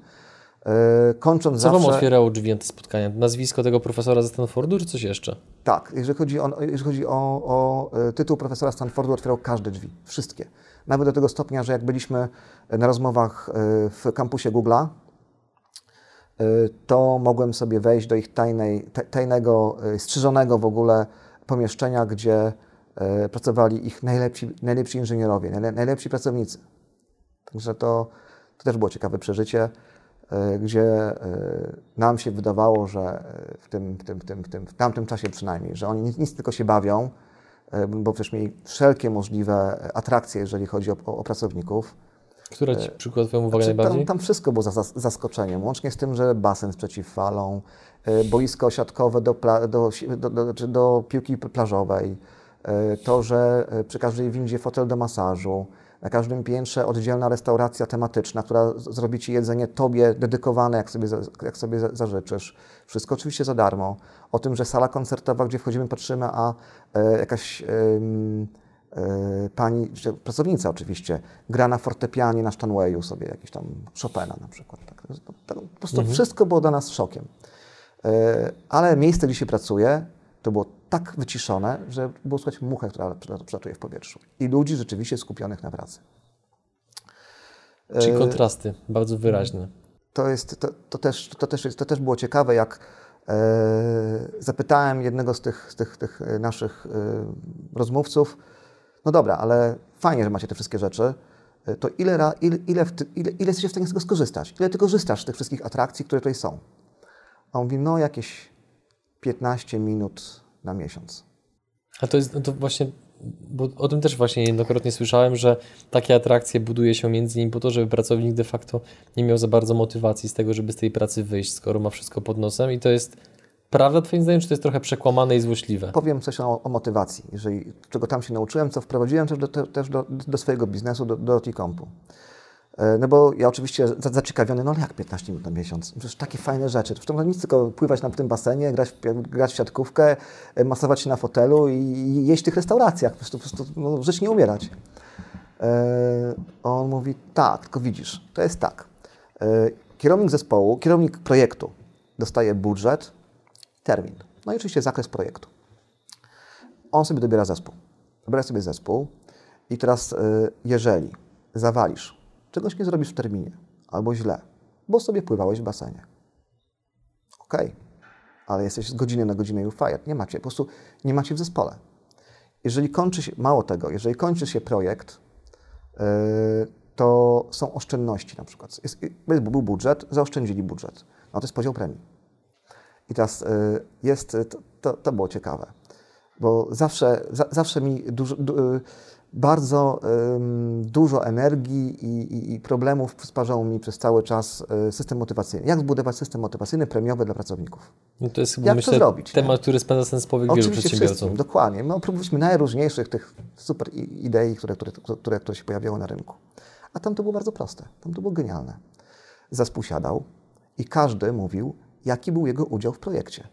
E, kończąc Co zawsze... Wam otwierało drzwi na te spotkania? Nazwisko tego profesora ze Stanfordu, czy coś jeszcze? Tak, jeżeli chodzi o, jeżeli chodzi o, o e, tytuł profesora Stanfordu, otwierał każde drzwi, wszystkie. Nawet do tego stopnia, że jak byliśmy na rozmowach e, w kampusie Google'a, to mogłem sobie wejść do ich tajnej, tajnego, strzyżonego w ogóle pomieszczenia, gdzie pracowali ich najlepsi, najlepsi inżynierowie, najlepsi pracownicy. Także to, to też było ciekawe przeżycie. E, gdzie e, nam się wydawało, że w tym, w tym, w tym, w tym w tamtym czasie przynajmniej, że oni nic, nic tylko się bawią, e, bo przecież mieli wszelkie możliwe atrakcje, jeżeli chodzi o, o pracowników. Która Ci przykład Twoją uwagę znaczy, najbardziej? Tam, tam wszystko było za, zaskoczeniem, łącznie z tym, że basen z przeciwfalą, boisko siatkowe do, do, do, do, do piłki plażowej, to, że przy każdej windzie fotel do masażu, na każdym piętrze oddzielna restauracja tematyczna, która zrobi Ci jedzenie Tobie dedykowane, jak sobie, jak sobie zażyczysz. Wszystko oczywiście za darmo. O tym, że sala koncertowa, gdzie wchodzimy, patrzymy, a e, jakaś e, e, pani, pracownica oczywiście, gra na fortepianie na Stanwayu sobie, jakiś tam Chopina na przykład. Tak. Po prostu mhm. wszystko było dla nas szokiem. E, ale miejsce, gdzie się pracuje, to było tak wyciszone, że było słychać muchę, która przelatuje w powietrzu. I ludzi rzeczywiście skupionych na pracy. Czyli e, kontrasty, bardzo wyraźne. To, jest, to, to, też, to, też, to też było ciekawe, jak e, zapytałem jednego z tych, z tych, tych naszych e, rozmówców, no dobra, ale fajnie, że macie te wszystkie rzeczy, e, to ile, ile, ile, ile, ile jesteście w stanie z tego skorzystać? Ile ty korzystasz z tych wszystkich atrakcji, które tutaj są? A on mówi, no jakieś 15 minut na miesiąc. A to jest no to właśnie, bo o tym też właśnie niejednokrotnie słyszałem, że takie atrakcje buduje się między innymi po to, żeby pracownik de facto nie miał za bardzo motywacji z tego, żeby z tej pracy wyjść, skoro ma wszystko pod nosem i to jest prawda Twoim zdaniem, czy to jest trochę przekłamane i złośliwe? Powiem coś o, o motywacji, jeżeli, czego tam się nauczyłem, co wprowadziłem też do, też do, do swojego biznesu, do, do T-Compu. E, no bo ja oczywiście zaciekawiony, no ale jak 15 minut na miesiąc? Przecież takie fajne rzeczy. W nic, tylko pływać na tym basenie, grać, grać w siatkówkę, e, masować się na fotelu i jeść w tych restauracjach. Po prostu, po prostu no, żyć nie umierać. E, on mówi, tak, tylko widzisz, to jest tak. Kierownik zespołu, kierownik projektu dostaje budżet, termin. No i oczywiście zakres projektu. On sobie dobiera zespół. Dobiera sobie zespół i teraz jeżeli zawalisz czegoś nie zrobisz w terminie, albo źle, bo sobie pływałeś w basenie. Ok, ale jesteś z godziny na godzinę już fired. Nie macie, po prostu nie macie w zespole. Jeżeli kończy się, mało tego, jeżeli kończy się projekt, yy, to są oszczędności na przykład. Jest, był budżet, zaoszczędzili budżet. No to jest podział premii. I teraz yy, jest, to, to, to, było ciekawe, bo zawsze, za, zawsze mi dużo, du, bardzo dużo energii i, i, i, problemów sparzało mi przez cały czas e, system motywacyjny. Jak zbudować system motywacyjny premiowy dla pracowników? No to jest Jak myślę, to zrobić? temat, nie? który spędza sens powiek wielu przedsiębiorcom. Dokładnie. My próbowaliśmy najróżniejszych tych super idei, które, które, które, które się pojawiały na rynku. A tam to było bardzo proste. Tam to było genialne. Zespół siadał i każdy mówił, jaki był jego udział w projekcie.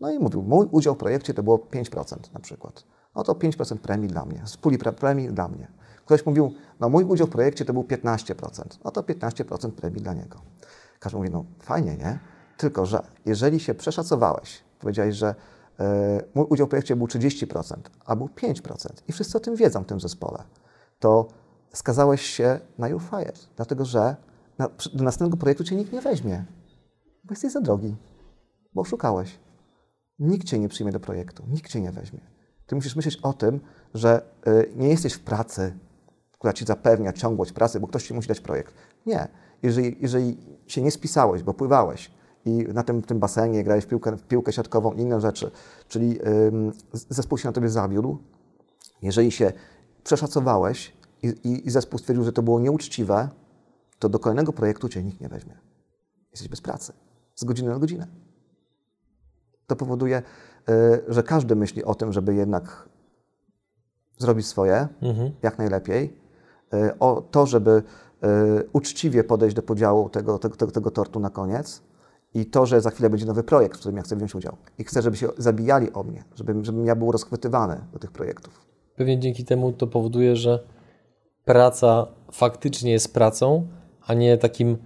No i mówił, mój udział w projekcie to było 5% na przykład no to 5% premii dla mnie, z puli premii dla mnie. Ktoś mówił, no mój udział w projekcie to był 15%, no to 15% premii dla niego. Każdy mówi, no fajnie, nie? Tylko, że jeżeli się przeszacowałeś, powiedziałeś, że y, mój udział w projekcie był 30%, a był 5% i wszyscy o tym wiedzą w tym zespole, to skazałeś się na you fired, dlatego że na, do następnego projektu cię nikt nie weźmie, bo jesteś za drogi, bo szukałeś. Nikt cię nie przyjmie do projektu, nikt cię nie weźmie. Ty musisz myśleć o tym, że y, nie jesteś w pracy, która ci zapewnia ciągłość pracy, bo ktoś ci musi dać projekt. Nie. Jeżeli, jeżeli się nie spisałeś, bo pływałeś i na tym, tym basenie grałeś w piłkę, w piłkę siatkową i inne rzeczy, czyli zespół się na tobie zawiódł, jeżeli się przeszacowałeś i, i, i zespół stwierdził, że to było nieuczciwe, to do kolejnego projektu cię nikt nie weźmie. Jesteś bez pracy. Z godziny na godzinę. To powoduje, że każdy myśli o tym, żeby jednak zrobić swoje mhm. jak najlepiej. E, o to, żeby e, uczciwie podejść do podziału tego, tego, tego, tego tortu na koniec i to, że za chwilę będzie nowy projekt, w którym ja chcę wziąć udział. I chcę, żeby się zabijali o mnie, żebym, żebym ja był rozchwytywany do tych projektów. Pewnie dzięki temu to powoduje, że praca faktycznie jest pracą, a nie takim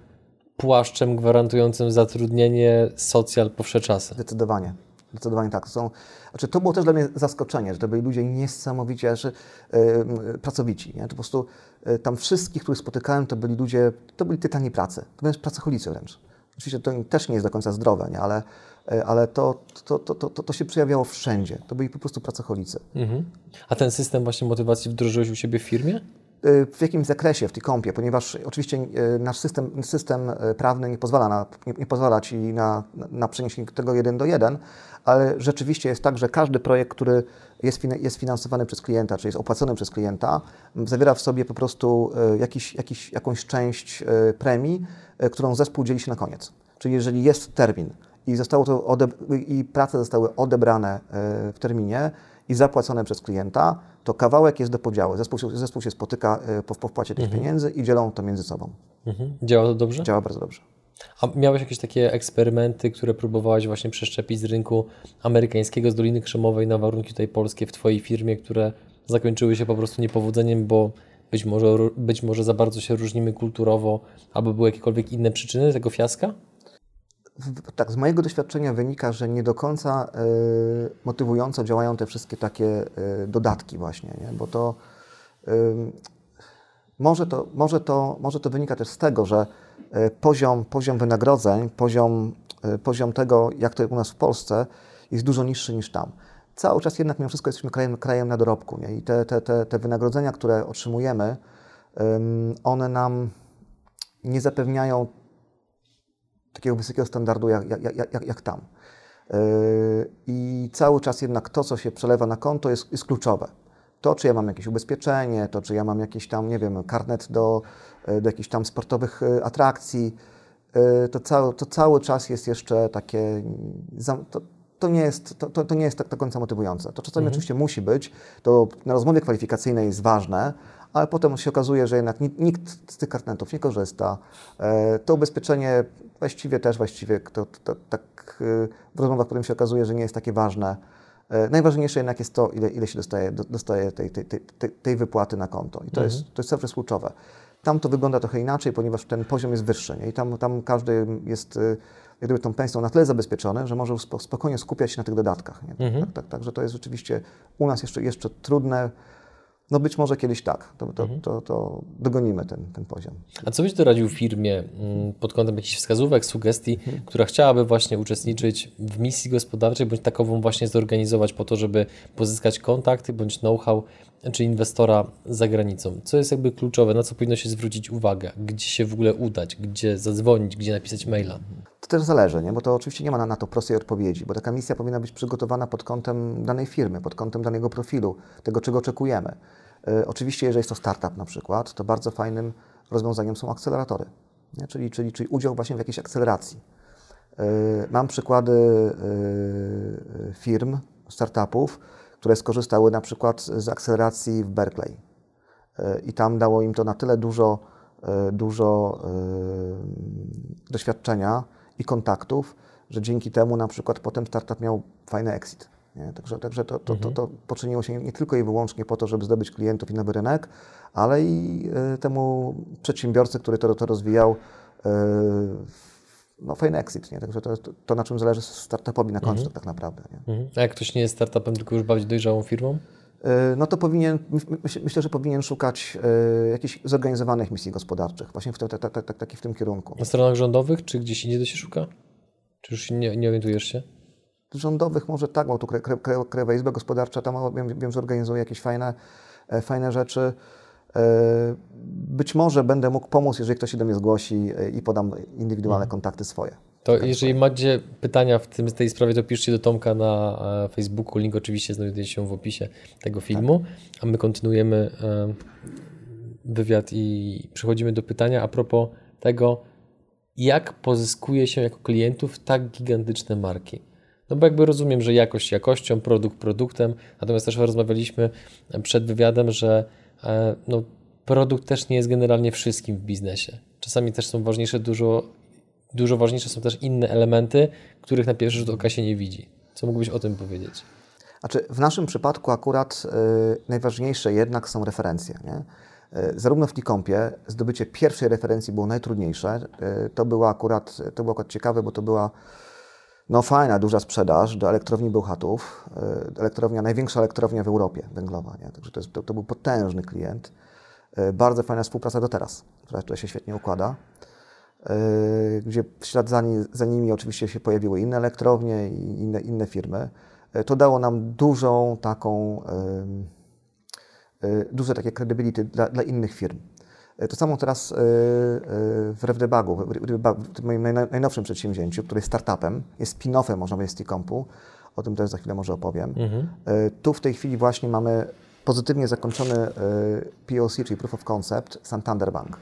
płaszczem gwarantującym zatrudnienie socjal po wsze czasy. Zdecydowanie. Zdecydowanie tak. Są, znaczy to było też dla mnie zaskoczenie, że to byli ludzie niesamowicie że, yy, pracowici. Nie? To po prostu yy, tam wszystkich, których spotykałem, to byli ludzie, to byli tytani pracy. To wręcz pracocholicy wręcz. Oczywiście to też nie jest do końca zdrowe, nie? ale, yy, ale to, to, to, to, to się przejawiało wszędzie. To byli po prostu pracocholicy. Mhm. A ten system właśnie motywacji wdrożyłeś u siebie w firmie? Y, w jakimś zakresie w tej kąpie, ponieważ oczywiście y, nasz system, system y, prawny nie pozwala, na, nie, nie pozwala Ci na, na przeniesienie tego jeden do jeden, ale rzeczywiście jest tak, że każdy projekt, który jest, jest finansowany przez klienta, czy jest opłacony przez klienta, zawiera w sobie po prostu jakiś, jakiś, jakąś część premii, którą zespół dzieli się na koniec. Czyli jeżeli jest termin i, zostało to i prace zostały odebrane w terminie, i zapłacone przez klienta, to kawałek jest do podziału. Zespół, zespół się spotyka e, po, po wpłacie tych mhm. pieniędzy i dzielą to między sobą. Mhm. Działa to dobrze? Działa bardzo dobrze. A miałeś jakieś takie eksperymenty, które próbowałeś właśnie przeszczepić z rynku amerykańskiego, z Doliny Krzemowej na warunki tutaj polskie w Twojej firmie, które zakończyły się po prostu niepowodzeniem, bo być może, być może za bardzo się różnimy kulturowo, albo były jakiekolwiek inne przyczyny tego fiaska? Tak, z mojego doświadczenia wynika, że nie do końca y, motywująco działają te wszystkie takie y, dodatki właśnie, nie? bo to, y, może to może, to może to wynika też z tego, że poziom, poziom wynagrodzeń, poziom, poziom tego, jak to jest u nas w Polsce, jest dużo niższy niż tam. Cały czas jednak mimo wszystko jesteśmy krajem, krajem na dorobku nie? i te, te, te, te wynagrodzenia, które otrzymujemy, one nam nie zapewniają takiego wysokiego standardu jak, jak, jak, jak tam. Yy, I cały czas jednak to, co się przelewa na konto, jest, jest kluczowe. To, czy ja mam jakieś ubezpieczenie, to, czy ja mam jakiś tam, nie wiem, karnet do, yy, do jakichś tam sportowych yy, atrakcji, to cały, to cały czas jest jeszcze takie. To, to nie jest, to, to nie jest tak do końca motywujące. To czasami mhm. oczywiście musi być, to na rozmowie kwalifikacyjnej jest ważne, ale potem się okazuje, że jednak nikt z tych kartnetów nie korzysta. To ubezpieczenie właściwie też, właściwie to, to, to, tak e, w rozmowach potem się okazuje, że nie jest takie ważne. E, najważniejsze jednak jest to, ile, ile się dostaje, dostaje tej, tej, tej, tej wypłaty na konto. I to, mhm. jest, to jest cały czas kluczowe. Tam to wygląda trochę inaczej, ponieważ ten poziom jest wyższy. Nie? I tam, tam każdy jest jak gdyby tą pensją na tyle zabezpieczony, że może spokojnie skupiać się na tych dodatkach. Nie? Mhm. Tak, tak, tak, że to jest rzeczywiście u nas jeszcze, jeszcze trudne no być może kiedyś tak, to, to, mhm. to, to, dogonimy ten, ten poziom. A co byś doradził firmie mm, pod kątem jakichś wskazówek, sugestii, mhm. która chciałaby właśnie uczestniczyć w misji gospodarczej, bądź takową właśnie zorganizować po to, żeby pozyskać kontakty, bądź know-how, czy inwestora za granicą? Co jest jakby kluczowe, na co powinno się zwrócić uwagę, gdzie się w ogóle udać, gdzie zadzwonić, gdzie napisać maila? To też zależy, nie? bo to oczywiście nie ma na, to prostej odpowiedzi, bo taka misja powinna być przygotowana pod kątem danej firmy, pod kątem danego profilu, tego czego oczekujemy. E, oczywiście, jeżeli jest to startup na przykład, to bardzo fajnym rozwiązaniem są akceleratory, nie? Czyli, czyli, czyli udział właśnie w jakiejś akceleracji. E, mam przykłady e, firm, startupów, które skorzystały na przykład z akceleracji w Berkeley. I tam dało im to na tyle dużo, dużo doświadczenia i kontaktów, że dzięki temu na przykład potem startup miał fajny exit. Nie? Także, także to, to, to, to poczyniło się nie tylko i wyłącznie po to, żeby zdobyć klientów i nowy rynek, ale i temu przedsiębiorcy, który to, to rozwijał, no, fajny exit. Nie? Także to, to, na czym zależy startupowi na końcu mhm. tak naprawdę. Mhm. A jak ktoś nie jest startupem, tylko już bardziej dojrzałą firmą? no to powinien, myślę, że powinien szukać jakichś zorganizowanych misji gospodarczych, właśnie w, te, te, te, taki w tym kierunku. Na stronach rządowych, czy gdzieś indziej to się szuka? Czy już nie, nie orientujesz się? rządowych może tak, bo tu Krajowa Izba Gospodarcza tam wiem, wiem, że organizuje jakieś fajne, e, fajne rzeczy. E, być może będę mógł pomóc, jeżeli ktoś się do mnie zgłosi e, i podam indywidualne mhm. kontakty swoje. To jeżeli macie pytania w tym, tej sprawie, to piszcie do Tomka na Facebooku. Link oczywiście znajduje się w opisie tego filmu. Tak. A my kontynuujemy wywiad i przechodzimy do pytania a propos tego, jak pozyskuje się jako klientów tak gigantyczne marki. No bo jakby rozumiem, że jakość jakością, produkt produktem, natomiast też rozmawialiśmy przed wywiadem, że e, no, produkt też nie jest generalnie wszystkim w biznesie. Czasami też są ważniejsze, dużo, dużo ważniejsze są też inne elementy, których na pierwszy rzut oka się nie widzi. Co mógłbyś o tym powiedzieć? Znaczy, w naszym przypadku akurat y, najważniejsze jednak są referencje. Nie? E, zarówno w Tikompie zdobycie pierwszej referencji było najtrudniejsze. E, to było akurat, to było akurat ciekawe, bo to była no fajna, duża sprzedaż do elektrowni Bełchatów. E, elektrownia, największa elektrownia w Europie węglowa, nie? Także to, jest, to, to był potężny klient. Bardzo fajna współpraca do teraz, która się świetnie układa. Gdzie w ślad za, za nimi oczywiście się pojawiły inne elektrownie i inne, inne firmy. To dało nam dużą taką duże takie credibility dla, dla innych firm. Y, to samo teraz y, w RevDebugu, w moim najnowszym przedsięwzięciu, który jest startupem, jest spin-offem, można powiedzieć, z T-Compu. O tym też za chwilę może opowiem. Mhm. Tu w tej chwili właśnie mamy pozytywnie zakończony POC, czyli Proof of Concept Santander Bank,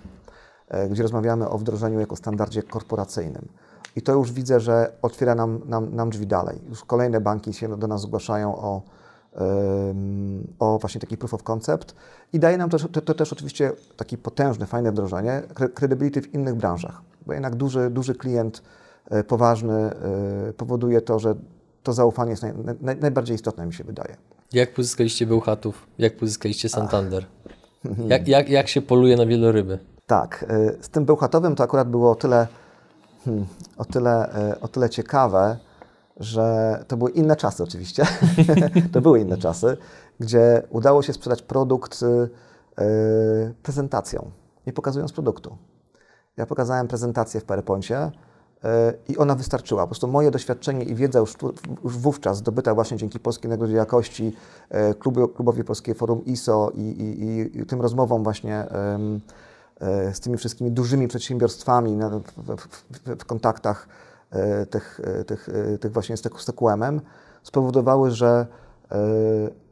gdzie rozmawiamy o wdrożeniu jako standardzie korporacyjnym. I to już widzę, że otwiera nam, nam, nam drzwi dalej. Już kolejne banki się do nas zgłaszają o o właśnie taki proof of concept i daje nam też, to, to też oczywiście taki potężny, fajne wdrożenie, credibility w innych branżach, bo jednak duży, duży klient e, poważny e, powoduje to, że to zaufanie jest naj, naj, najbardziej istotne, mi się wydaje. Jak pozyskaliście Bełchatów? Jak pozyskaliście Santander? Jak, jak, jak się poluje na wieloryby? Tak, e, z tym Bełchatowym to akurat było o tyle, hmm, o tyle, o tyle ciekawe, że to były inne czasy oczywiście, to były inne czasy, gdzie udało się sprzedać produkt yy, prezentacją, nie pokazując produktu. Ja pokazałem prezentację w PowerPoincie yy, i ona wystarczyła. Po prostu moje doświadczenie i wiedza już, już wówczas zdobyta właśnie dzięki Polskiej Nagrodzie Jakości, yy, klubu, klubowi Polskiego Forum ISO i, i, i tym rozmowom właśnie z tymi wszystkimi dużymi przedsiębiorstwami w, w, w kontaktach E, tych, e, tych, e, tych właśnie z TQM-em spowodowały, że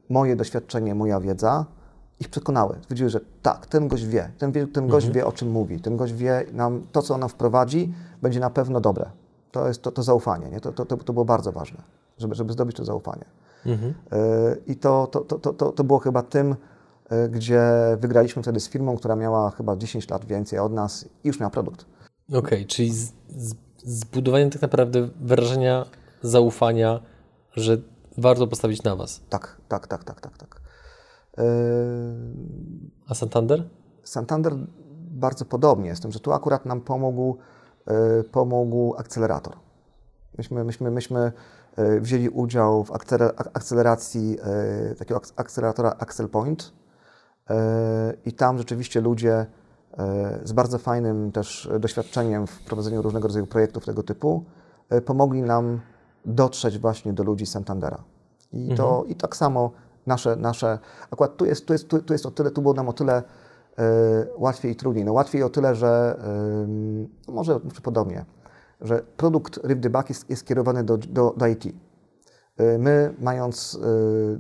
moje doświadczenie, moja wiedza ich przekonały. Stwierdziły, że tak, ten gość wie, ten, wie, ten gość mhm. wie, o czym mówi, ten gość wie, nam, to, co on nam wprowadzi, będzie na pewno dobre. To jest to, to zaufanie, nie? To, to, to, to było bardzo ważne, żeby, żeby zdobyć to zaufanie. Mhm. I to, to, to, to, to było chyba tym, gdzie wygraliśmy wtedy z firmą, która miała chyba 10 lat więcej od nas i już miała produkt. Okej, okay, czyli z, z zbudowaniem tak naprawdę wrażenia zaufania, że warto postawić na Was. Tak, tak, tak, tak, tak. tak. Yy... A Santander? Santander bardzo podobnie, z tym, że tu akurat nam pomógł, yy, pomógł akcelerator. Myśmy, myśmy, myśmy yy, wzięli udział w akceleracji takiego akceleratora Axel Point i tam rzeczywiście ludzie z bardzo fajnym też doświadczeniem w prowadzeniu różnego rodzaju projektów tego typu, e, pomogli nam dotrzeć właśnie do ludzi Santandera. I, to, mhm. i tak samo nasze, nasze akurat tu jest, tu, jest, tu, tu jest o tyle, tu było nam o tyle e, łatwiej i trudniej. No łatwiej o tyle, że no może podobnie, że produkt Rybdybak jest, jest skierowany do, do, do IT. My, mając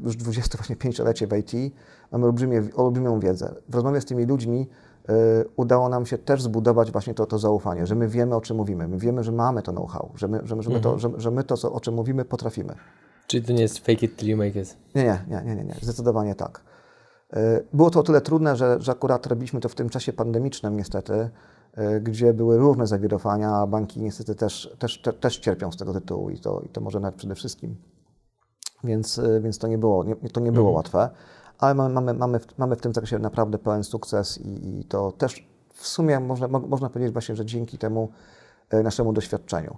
już 25-lecie w IT, mamy olbrzymie, olbrzymią wiedzę. W rozmowie z tymi ludźmi Y, udało nam się też zbudować właśnie to, to zaufanie, że my wiemy, o czym mówimy, my wiemy, że mamy to know-how, że my, że, że my, to, mhm. że, że my to, co, o czym mówimy, potrafimy. Czyli to nie jest fake it till you make it? Nie, nie, nie, nie, nie, nie. zdecydowanie tak. Y, było to o tyle trudne, że, że akurat robiliśmy to w tym czasie pandemicznym niestety, y, gdzie były różne zawirowania, a banki niestety też, też, te, też cierpią z tego tytułu i to, i to może nawet przede wszystkim. Więc, więc to nie było, nie, to nie było mhm. łatwe ale mamy, mamy, mamy, w, mamy w tym zakresie naprawdę pełen sukces i, i to też w sumie można, można powiedzieć właśnie, że dzięki temu e, naszemu doświadczeniu.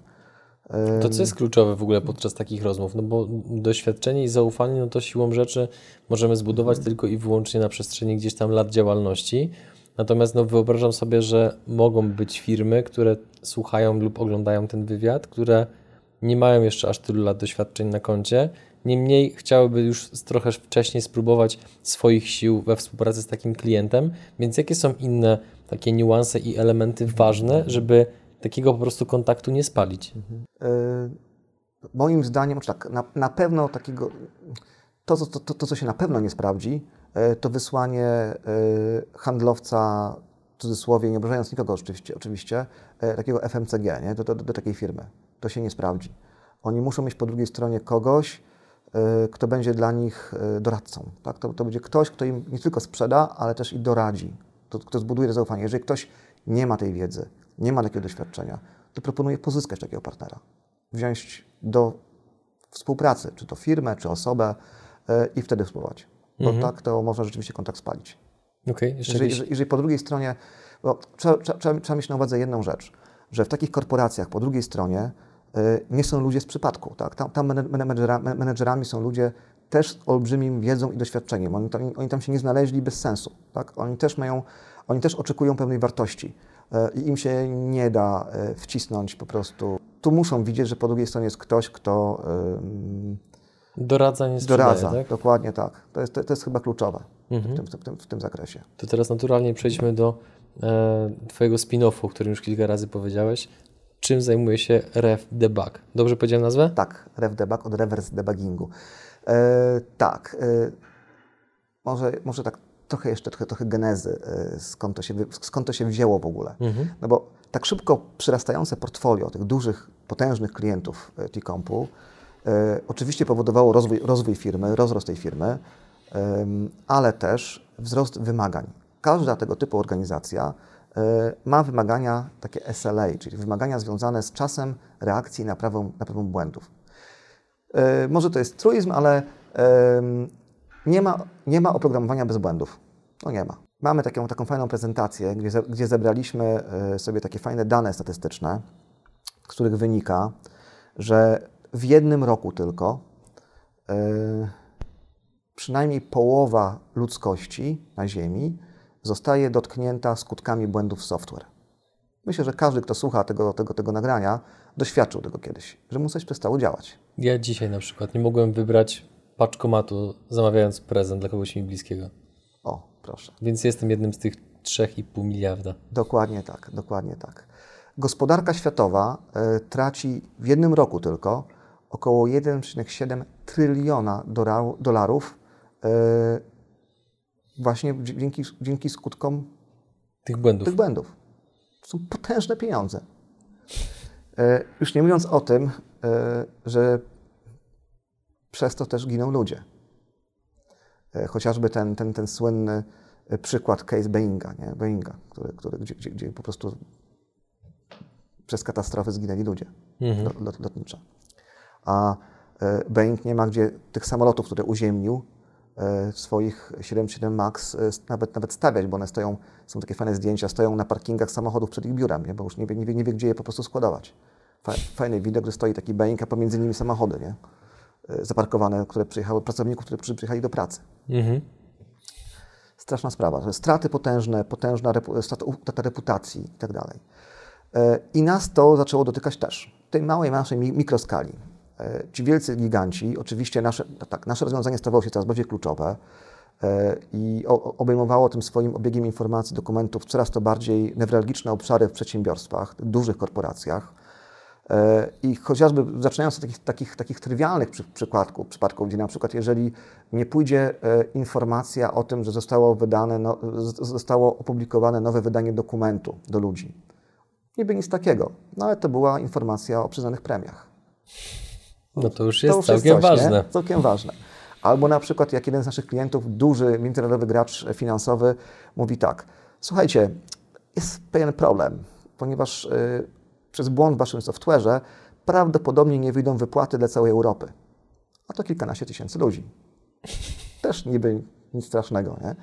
To co jest kluczowe w ogóle podczas takich rozmów? No bo doświadczenie i zaufanie, no to siłą rzeczy możemy zbudować mhm. tylko i wyłącznie na przestrzeni gdzieś tam lat działalności. Natomiast no, wyobrażam sobie, że mogą być firmy, które słuchają lub oglądają ten wywiad, które nie mają jeszcze aż tylu lat doświadczeń na koncie Niemniej chciałyby już trochę wcześniej spróbować swoich sił we współpracy z takim klientem, więc jakie są inne takie niuanse i elementy ważne, żeby takiego po prostu kontaktu nie spalić? Mhm. Y moim zdaniem, tak, na, na pewno takiego, to, to, to, to, co się na pewno nie sprawdzi, y to wysłanie y handlowca, w cudzysłowie, nie obrażając nikogo oczywiście, oczywiście takiego FMCG nie? Do, do, do takiej firmy. To się nie sprawdzi. Oni muszą mieć po drugiej stronie kogoś, kto będzie dla nich y, doradcą. Tak? To, to będzie ktoś, kto im nie tylko sprzeda, ale też i doradzi, to, kto zbuduje to zaufanie. Jeżeli ktoś nie ma tej wiedzy, nie ma takiego doświadczenia, to proponuję pozyskać takiego partnera, wziąć do współpracy, czy to firmę, czy osobę y, i wtedy spróbować. Bo mhm. tak to można rzeczywiście kontakt spalić. Okay, jeżeli, jeżeli, jeżeli po drugiej stronie, bo trzeba, trzeba, trzeba mieć na uwadze jedną rzecz, że w takich korporacjach po drugiej stronie nie są ludzie z przypadku. Tak? Tam, tam menedżera, menedżerami są ludzie też z olbrzymim wiedzą i doświadczeniem. Oni tam, oni tam się nie znaleźli bez sensu. Tak? Oni też mają, oni też oczekują pewnej wartości y, i im się nie da y, wcisnąć po prostu. Tu muszą widzieć, że po drugiej stronie jest ktoś, kto Doradza, nie sprzedaje, Doradza, tak? dokładnie tak. To jest, to, to jest chyba kluczowe Mhm. w, tym, w, tym, w tym zakresie. To teraz naturalnie przejdźmy do e, Twojego spin-offu, o którym już kilka razy powiedziałeś. Czym zajmuje się Ref Debug? Dobrze powiedziałem nazwę? Tak, Rev Debug od reverse debuggingu. E, tak, e, może, może tak trochę jeszcze, trochę, trochę genezy, e, skąd, to się, skąd to się wzięło w ogóle. Mhm. No bo tak szybko przyrastające portfolio tych dużych, potężnych klientów T-Compu oczywiście powodowało rozwój, rozwój firmy, rozrost tej firmy, ale też wzrost wymagań. Każda tego typu organizacja ma wymagania takie SLA, czyli wymagania związane z czasem reakcji naprawą, naprawą błędów. E, Może to jest truizm, ale nie ma, nie ma oprogramowania bez błędów. No nie ma. Mamy taką, taką fajną prezentację, gdzie, gdzie zebraliśmy e, sobie takie fajne dane statystyczne, z których wynika, że w jednym roku tylko e, przynajmniej połowa ludzkości na Ziemi zostaje dotknięta skutkami błędów software. Myślę, że każdy, kto słucha tego, tego, tego nagrania, doświadczył tego kiedyś, że mu coś przestało działać. Ja dzisiaj na przykład nie mogłem wybrać paczkomatu, zamawiając prezent dla kogoś mi bliskiego. O, proszę. Więc jestem jednym z tych 3,5 miliarda. Dokładnie tak, dokładnie tak. Gospodarka światowa e, traci w jednym roku tylko około 1,7 tryliona dolarów e, właśnie dzi- dzięki, dzięki skutkom Tych błędów. tych błędów. To są potężne pieniądze. E, Już nie mówiąc o tym, e, że przez to też giną ludzie. E, Chociażby ten, ten, ten słynny przykład case Boeinga, nie? Boeinga który, który, gdzie, gdzie, gdzie po prostu przez katastrofę zginęli ludzie Mhm. lot, lot, lotnicze. A Boeing nie ma gdzie tych samolotów, które uziemnił, swoich 77 MAX e, nawet, nawet stawiać, bo one stoją, są takie fajne zdjęcia, stoją na parkingach samochodów przed ich biurem, nie? bo już nie wie, nie, wie, nie wie, gdzie je po prostu składować. Fa- Fajny widok, że stoi taki Boeing, a pomiędzy nimi samochody, nie? E, zaparkowane, które przyjechały, pracowników, którzy przy- przyjechali do pracy. Mhm. Straszna sprawa. Straty potężne, potężna repu, strata, utrata reputacji i tak dalej. E, I nas to zaczęło dotykać też. W tej małej, naszej mi- mikroskali. E, Ci wielcy giganci, oczywiście nasze, no tak, nasze rozwiązanie stawało się coraz bardziej kluczowe e, i obejmowało tym swoim obiegiem informacji, dokumentów coraz to bardziej newralgiczne obszary w przedsiębiorstwach, dużych korporacjach. E, I chociażby zaczynając od takich, takich, takich trywialnych przy, przykładków, przypadków, gdzie na przykład jeżeli nie pójdzie informacja o tym, że zostało wydane, no, zostało opublikowane nowe wydanie dokumentu do ludzi. Niby nic takiego, no ale to była informacja o przyznanych premiach. No to już jest to już całkiem jest coś, ważne. Nie? Całkiem ważne. Albo na przykład jak jeden z naszych klientów, duży międzynarodowy gracz finansowy mówi tak, słuchajcie, jest pewien problem, ponieważ y, przez błąd w waszym software'ze prawdopodobnie nie wyjdą wypłaty dla całej Europy. A to kilkanaście tysięcy ludzi. Też niby nic strasznego, nie?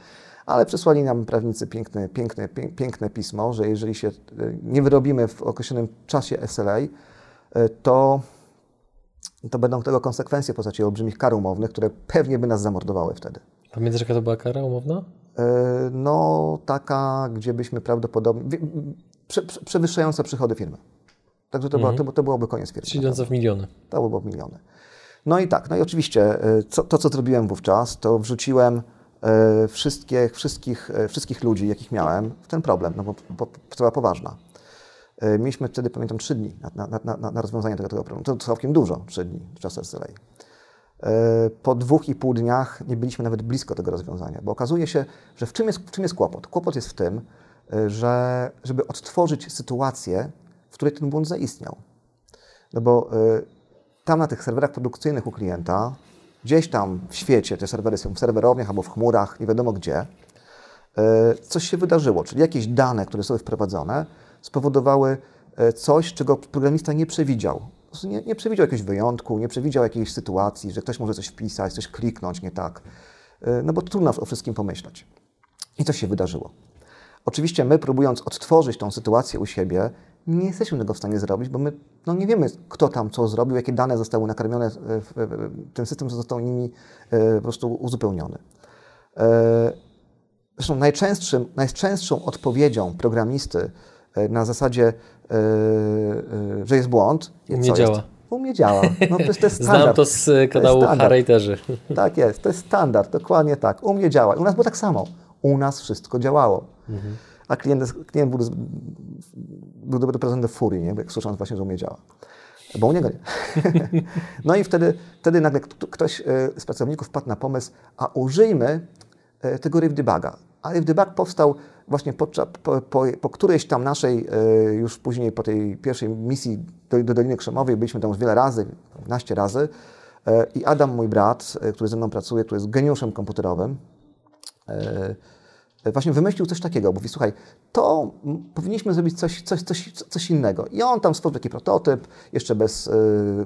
Ale przysłali nam prawnicy piękne, piękne, pię- piękne pismo, że jeżeli się y, nie wyrobimy w określonym czasie SLA, y, to to będą tego konsekwencje w postaci olbrzymich kar umownych, które pewnie by nas zamordowały wtedy. Pamiętasz, jaka to była kara umowna? E, No, taka, gdzie byśmy prawdopodobnie. wie- Prze, prze, przewyższająca przychody firmy. Także to, była, to, to byłoby koniec firmy. Czyli idąca w miliony. To byłoby miliony. No i tak, no i oczywiście e, co, to, co zrobiłem wówczas, to wrzuciłem e, wszystkich, e, wszystkich ludzi, jakich miałem, w ten problem, no bo, bo sprawa poważna. E, Mieliśmy wtedy, pamiętam, trzy dni na, na, na, na- rozwiązanie tego, tego problemu. To całkiem dużo, trzy dni w czasie SLA. E, Po dwóch i pół dniach nie byliśmy nawet blisko tego rozwiązania, bo okazuje się, że w czym jest, w czym jest kłopot? Kłopot jest w tym, e, że żeby odtworzyć sytuację, w której ten błąd zaistniał. No bo tam na tych serwerach produkcyjnych u klienta, gdzieś tam w świecie, te serwery są w serwerowniach albo w chmurach, nie wiadomo gdzie, coś się wydarzyło, czyli jakieś dane, które zostały wprowadzone, spowodowały y, coś, czego programista nie przewidział. Nie, nie przewidział jakiegoś wyjątku, nie przewidział jakiejś sytuacji, że ktoś może coś wpisać, coś kliknąć nie tak. Y, No bo trudno o wszystkim pomyśleć. I co się wydarzyło? Oczywiście my, próbując odtworzyć tą sytuację u siebie, nie jesteśmy tego w stanie zrobić, bo my no, nie wiemy, kto tam co zrobił, jakie dane zostały nakarmione, w, ten system został nimi e, po prostu uzupełniony. E, zresztą najczęstszym, najczęstszą odpowiedzią programisty e, na zasadzie, e, e, że jest błąd, U mnie działa. Jest? U mnie działa. No, to jest, to jest standard. Znam to z kanału Harejterzy. Tak jest, to jest standard, dokładnie tak. U mnie działa. U nas było tak samo. U nas wszystko działało. Mhm. A klient, klient był, był doprowadzony do furii, nie? jak słysząc właśnie, że u mnie działa. Bo u niego nie. no i wtedy, wtedy nagle ktoś z pracowników wpadł na pomysł, a użyjmy tego Rift Debuga. A Rift Debug powstał właśnie po, po, po, po, którejś tam naszej, już później po tej pierwszej misji do, do Doliny Krzemowej, byliśmy tam już wiele razy, 15 razy. I Adam, mój brat, który ze mną pracuje, który jest geniuszem komputerowym, właśnie wymyślił coś takiego. Mówi, słuchaj, to powinniśmy zrobić coś, coś, coś, coś innego. I on tam stworzył taki prototyp, jeszcze bez y,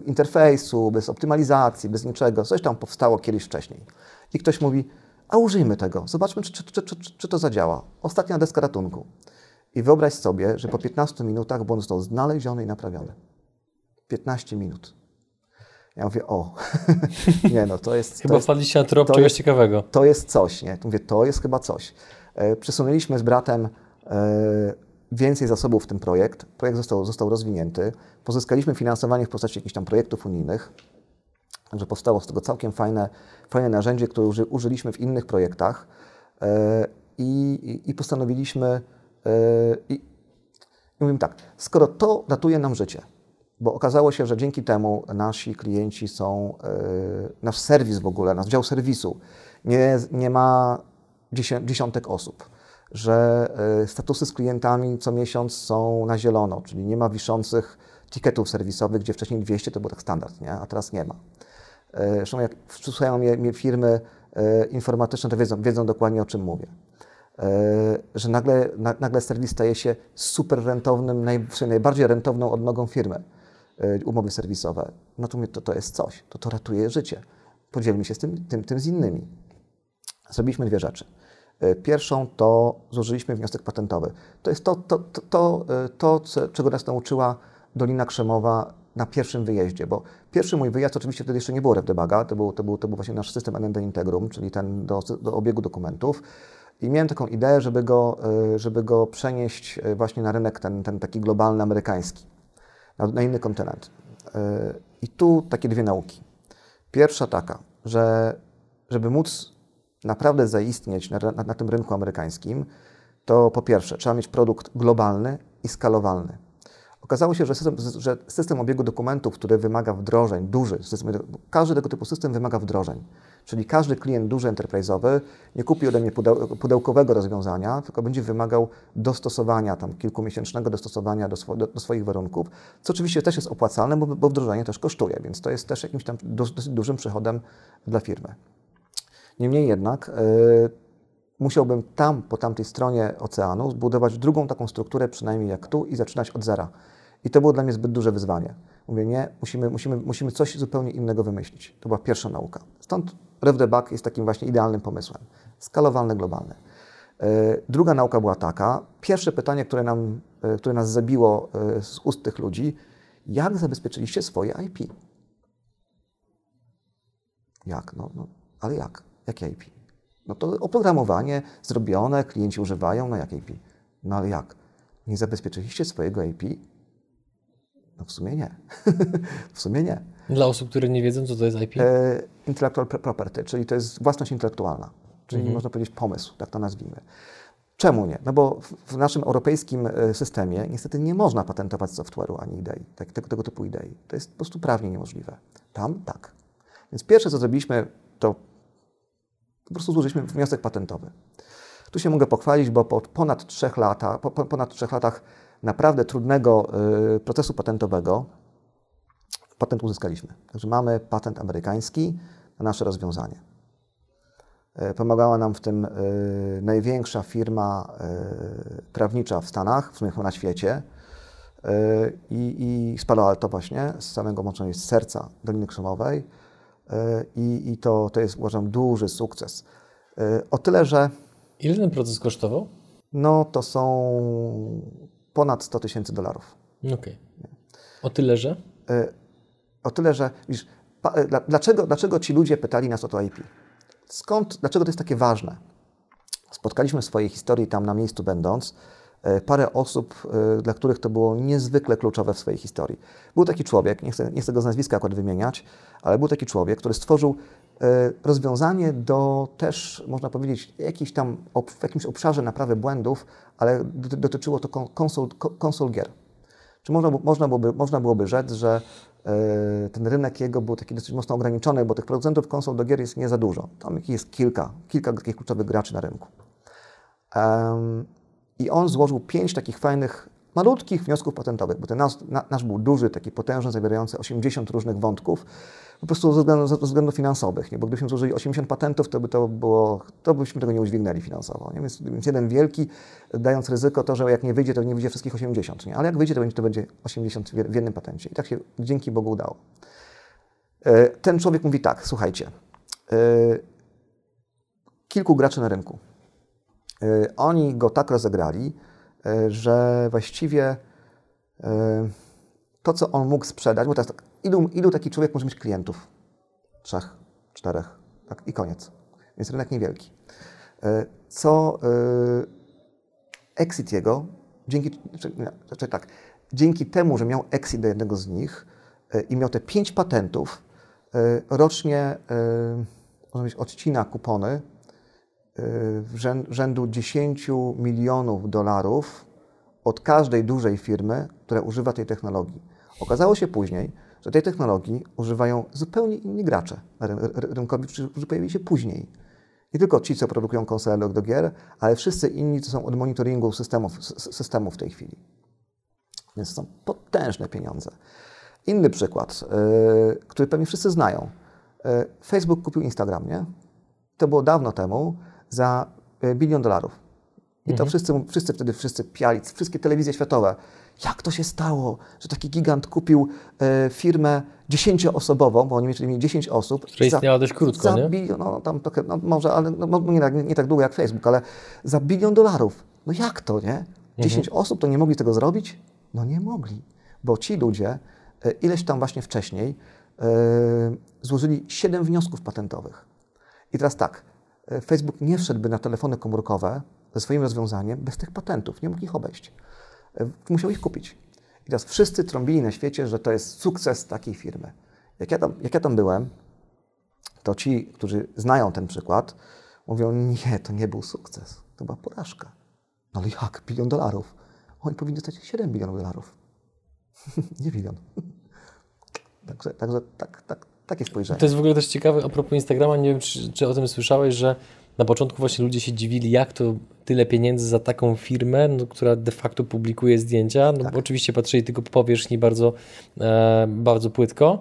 interfejsu, bez optymalizacji, bez niczego. Coś tam powstało kiedyś wcześniej. I ktoś mówi, a użyjmy tego, zobaczmy, czy, czy, czy, czy to zadziała. Ostatnia deska ratunku. I wyobraź sobie, że po 15 minutach błąd został znaleziony i naprawiony. 15 minut. Ja mówię, o, nie no, to jest... Chyba wpadliście na trop czegoś ciekawego. To jest coś, nie? Mówię, to jest chyba coś. E, przesunęliśmy z bratem e, więcej zasobów w ten projekt. Projekt został, został rozwinięty. Pozyskaliśmy finansowanie w postaci jakichś tam projektów unijnych. Także powstało z tego całkiem fajne, fajne narzędzie, które uży, użyliśmy w innych projektach. E, I, i postanowiliśmy, i, i mówimy tak, skoro to ratuje nam życie, bo okazało się, że dzięki temu nasi klienci są, nasz serwis w ogóle, nasz dział serwisu nie, nie ma dziesiątek osób, że statusy z klientami co miesiąc są na zielono, czyli nie ma wiszących ticketów serwisowych, gdzie wcześniej 200 to był tak standard, nie? a teraz nie ma. Zresztą jak słuchają mnie, mnie firmy informatyczne, to wiedzą, wiedzą dokładnie o czym mówię. Że nagle, nagle serwis staje się super rentownym, naj, najbardziej rentowną odnogą firmy, umowy serwisowe. No to, to, to jest coś, to, to ratuje życie. Podzielmy się z tym, tym, tym z innymi. Zrobiliśmy dwie rzeczy. Pierwszą to złożyliśmy wniosek patentowy. To jest to, to, to, to, to czego nas nauczyła Dolina Krzemowa na pierwszym wyjeździe, bo pierwszy mój wyjazd, oczywiście wtedy jeszcze nie było RefDebuga, to był, to był, to był właśnie nasz system NMD Integrum, czyli ten do, do obiegu dokumentów. I miałem taką ideę, żeby go, żeby go przenieść właśnie na rynek ten, ten taki globalny, amerykański, na, na inny kontynent. I tu takie dwie nauki. Pierwsza taka, że żeby móc naprawdę zaistnieć na, na, na, tym rynku amerykańskim, to po pierwsze trzeba mieć produkt globalny i skalowalny. Okazało się, że system, że system obiegu dokumentów, który wymaga wdrożeń, duży, system, każdy tego typu system wymaga wdrożeń. Czyli każdy klient duży enterprise'owy nie kupi ode mnie pudełkowego rozwiązania, tylko będzie wymagał dostosowania, tam kilkumiesięcznego dostosowania do, swo, do, do swoich warunków, co oczywiście też jest opłacalne, bo, bo wdrożenie też kosztuje, więc to jest też jakimś tam dosyć dużym przychodem dla firmy. Niemniej jednak yy, musiałbym tam, po tamtej stronie oceanu, zbudować drugą taką strukturę, przynajmniej jak tu, i zaczynać od zera. I to było dla mnie zbyt duże wyzwanie. Mówię, nie, musimy, musimy, musimy coś zupełnie innego wymyślić. To była pierwsza nauka. Stąd RevDebug jest takim właśnie idealnym pomysłem. Skalowalny, globalny. Yy, druga nauka była taka, pierwsze pytanie, które, nam, yy, które nas zabiło yy, z ust tych ludzi, jak zabezpieczyliście swoje IP? Jak? No, no ale jak? Jakie IP? No to oprogramowanie zrobione, klienci używają, no jakie IP? No ale jak? Nie zabezpieczyliście swojego IP? No w sumie nie. w sumie nie. Dla osób, które nie wiedzą, co to jest IP? E, intellectual property, czyli to jest własność intelektualna, czyli mhm. można powiedzieć pomysł, tak to nazwijmy. Czemu nie? No bo w naszym europejskim systemie niestety nie można patentować software'u ani idei, tak, tego, tego typu idei. To jest po prostu prawnie niemożliwe. Tam tak. Więc pierwsze, co zrobiliśmy, to po prostu złożyliśmy wniosek patentowy. Tu się mogę pochwalić, bo po ponad trzech, lata, po ponad trzech latach naprawdę trudnego y, procesu patentowego patent uzyskaliśmy. Także mamy patent amerykański na nasze rozwiązanie. Y, pomagała nam w tym y, największa firma prawnicza w Stanach, w sumie na świecie, i, i z Palo Alto właśnie, z samego mocno z serca Doliny Krzemowej. I, i to, to jest, uważam, duży sukces. O tyle, że Ile ten proces kosztował? No to są ponad 100 tysięcy dolarów. Okej. Okay. O tyle, że? Y, o tyle, że widzisz, y, dlaczego, dlaczego ci ludzie pytali nas o to IP? Skąd, dlaczego to jest takie ważne? Spotkaliśmy w swojej historii tam na miejscu będąc y, parę osób, dla których to było niezwykle kluczowe w swojej historii. Był taki człowiek, nie chcę, nie chcę go z nazwiska akurat wymieniać, ale był taki człowiek, który stworzył rozwiązanie do też, można powiedzieć, jakiś tam, w jakimś obszarze naprawy błędów, ale dotyczyło to konsol, konsol gier. Czy można, można, byłoby, można byłoby rzec, że e, ten rynek jego był taki dosyć mocno ograniczony, bo tych producentów konsol do gier jest nie za dużo. Tam jest kilka, kilka takich kluczowych graczy na rynku. I on złożył pięć takich fajnych, malutkich wniosków patentowych, bo ten nasz, nasz był duży, taki potężny, zawierający 80 różnych wątków, po prostu ze względów, ze względów finansowych, nie? bo gdybyśmy zużyli 80 patentów, to by to było, to byśmy tego nie udźwignęli finansowo. Nie? Więc, więc, jeden wielki, dając ryzyko to, że jak nie wyjdzie, to nie wyjdzie wszystkich 80, nie? ale jak wyjdzie, to będzie, to będzie 80 w jednym patencie. I tak się dzięki Bogu udało. E, ten człowiek mówi tak, słuchajcie, e, kilku graczy na rynku. E, oni go tak rozegrali, że właściwie to, co on mógł sprzedać, bo teraz tak, ilu, ilu taki człowiek może mieć klientów? Trzech, czterech, tak i koniec. Więc rynek niewielki. E, co e, exit jego, dzięki, znaczy, tak, dzięki temu, że miał exit do jednego z nich e, i miał te pięć patentów, rocznie można powiedzieć, odcina kupony rzędu 10 milionów dolarów od każdej dużej firmy, która używa tej technologii. Okazało się później, że tej technologii używają zupełnie inni gracze rynkowi, którzy pojawili się później. Nie tylko ci, co produkują konsole do gier, ale wszyscy inni, co są od monitoringu systemów, systemów w tej chwili. Więc są potężne pieniądze. Inny przykład, yy, który pewnie wszyscy znają. Yy, Facebook kupił Instagram, nie? To było dawno temu za yy, bilion dolarów. I to mhm. wszyscy, wszyscy wtedy wszyscy piali, wszystkie telewizje światowe jak to się stało, że taki gigant kupił e, firmę dziesięcioosobową, bo oni mieli 10 osób. Która istniała dość krótko, za nie? Bilion, no, tam trochę, no, może, ale no, nie, tak, nie, tak długo jak Facebook, ale za bilion dolarów. No jak to, nie? 10 mhm. osób to nie mogli tego zrobić? No nie mogli, bo ci ludzie e, ileś tam właśnie wcześniej e, złożyli 7 wniosków patentowych. I teraz tak, e, Facebook nie wszedłby na telefony komórkowe ze swoim rozwiązaniem bez tych patentów, nie mógł ich obejść musiał ich kupić. I teraz wszyscy trąbili na świecie, że to jest sukces takiej firmy. Jak ja tam, jak ja tam byłem, to ci, którzy znają ten przykład, mówią, nie, to nie był sukces, to była porażka. No ale jak? Bilion dolarów. Oni powinni dostać 7 bilionów dolarów. nie bilion. także także tak, tak, takie spojrzenie. To jest w ogóle też ciekawe, a propos Instagrama, nie wiem, czy, czy o tym słyszałeś, że na początku właśnie ludzie się dziwili, jak to tyle pieniędzy za taką firmę, no, która de facto publikuje zdjęcia. No, tak. Oczywiście patrzyli tylko po powierzchni bardzo, e, bardzo płytko.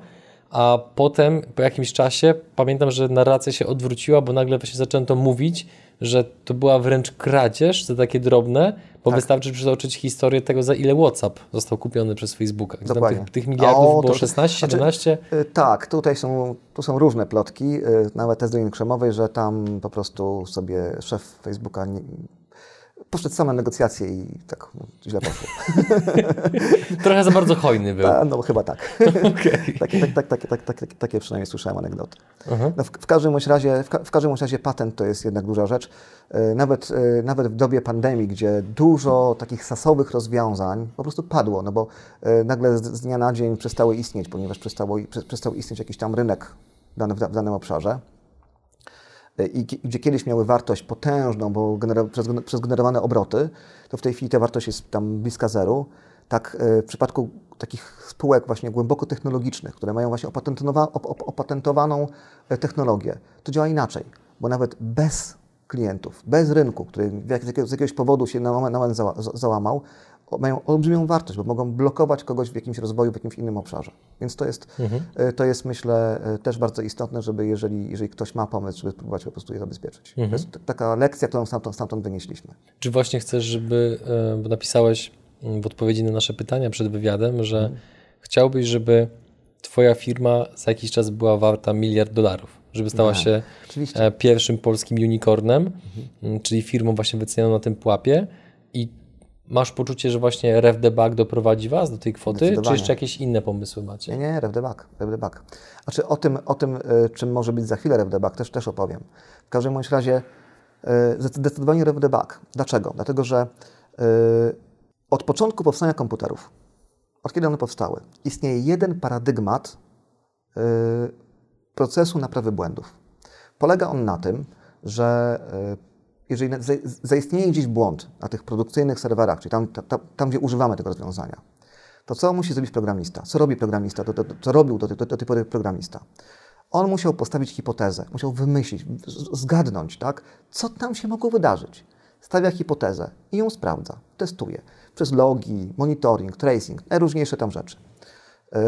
A potem, po jakimś czasie, pamiętam, że narracja się odwróciła, bo nagle właśnie zaczęto mówić, że to była wręcz kradzież za takie drobne, bo tak. wystarczy przytoczyć historię tego, za ile WhatsApp został kupiony przez Facebooka. Tych, tych miliardów o, było to, 16, 17? Znaczy, tak, tutaj są, tu są różne plotki, y, nawet te z Krzemowej, że tam po prostu sobie szef Facebooka nie, poszedł same negocjacje i tak no, źle poszło. Trochę za bardzo hojny był. Ta, no chyba tak. Okay. takie, tak, tak, tak, tak, takie przynajmniej słyszałem anegdoty. Uh -huh. no, w, w, każdym razie, w, w, każdym razie patent to jest jednak duża rzecz. E, nawet, e, nawet w dobie pandemii, gdzie dużo takich sasowych rozwiązań po prostu padło, no bo e, nagle z, z dnia na dzień przestały istnieć, ponieważ przestało, przestał istnieć jakiś tam rynek w, w danym obszarze i gdzie kiedyś miały wartość potężną, bo przez, generowane obroty, to w tej chwili ta wartość jest tam bliska zeru. Tak e, w przypadku takich spółek właśnie głęboko technologicznych, które mają właśnie opatentowaną e, technologię, to działa inaczej, bo nawet bez klientów, bez rynku, który z jakiegoś powodu się na moment załamał, mają olbrzymią wartość, bo mogą blokować kogoś w jakimś rozwoju, w jakimś innym obszarze. Więc to jest, mhm. E, to jest myślę e, też bardzo istotne, żeby jeżeli, jeżeli ktoś ma pomysł, żeby spróbować po prostu je zabezpieczyć. Mhm. To jest taka lekcja, którą stamtąd, stamtąd wynieśliśmy. Czy właśnie chcesz, żeby, e, bo napisałeś mm, w odpowiedzi na nasze pytania przed wywiadem, że mhm. chciałbyś, żeby Twoja firma za jakiś czas była warta miliard dolarów. żeby stała Nie, się oczywiście. e, pierwszym polskim unicornem, m, czyli firmą właśnie wycenioną na tym pułapie i masz poczucie, że właśnie RefDebug doprowadzi Was do tej kwoty, czy jeszcze jakieś inne pomysły macie? Nie, nie, RefDebug, RefDebug. Znaczy o tym, o tym y, czym może być za chwilę RefDebug, też, też opowiem. W każdym bądź razie y, zdecydowanie RefDebug. Dlaczego? Dlatego, że y, od początku powstania komputerów, od kiedy one powstały, istnieje jeden paradygmat procesu naprawy błędów. Polega on na tym, że jeżeli zaistnieje gdzieś błąd na tych produkcyjnych serwerach, czyli tam, tam, tam gdzie używamy tego rozwiązania, to co musi zrobić programista? Co robi programista? To, to, to, co robił do, do, do tej pory programista? On musiał postawić hipotezę, musiał wymyślić, zgadnąć, tak? co tam się mogło wydarzyć. Stawia hipotezę i ją sprawdza, testuje. Przez logi, monitoring, tracing, najróżniejsze tam rzeczy. Yy,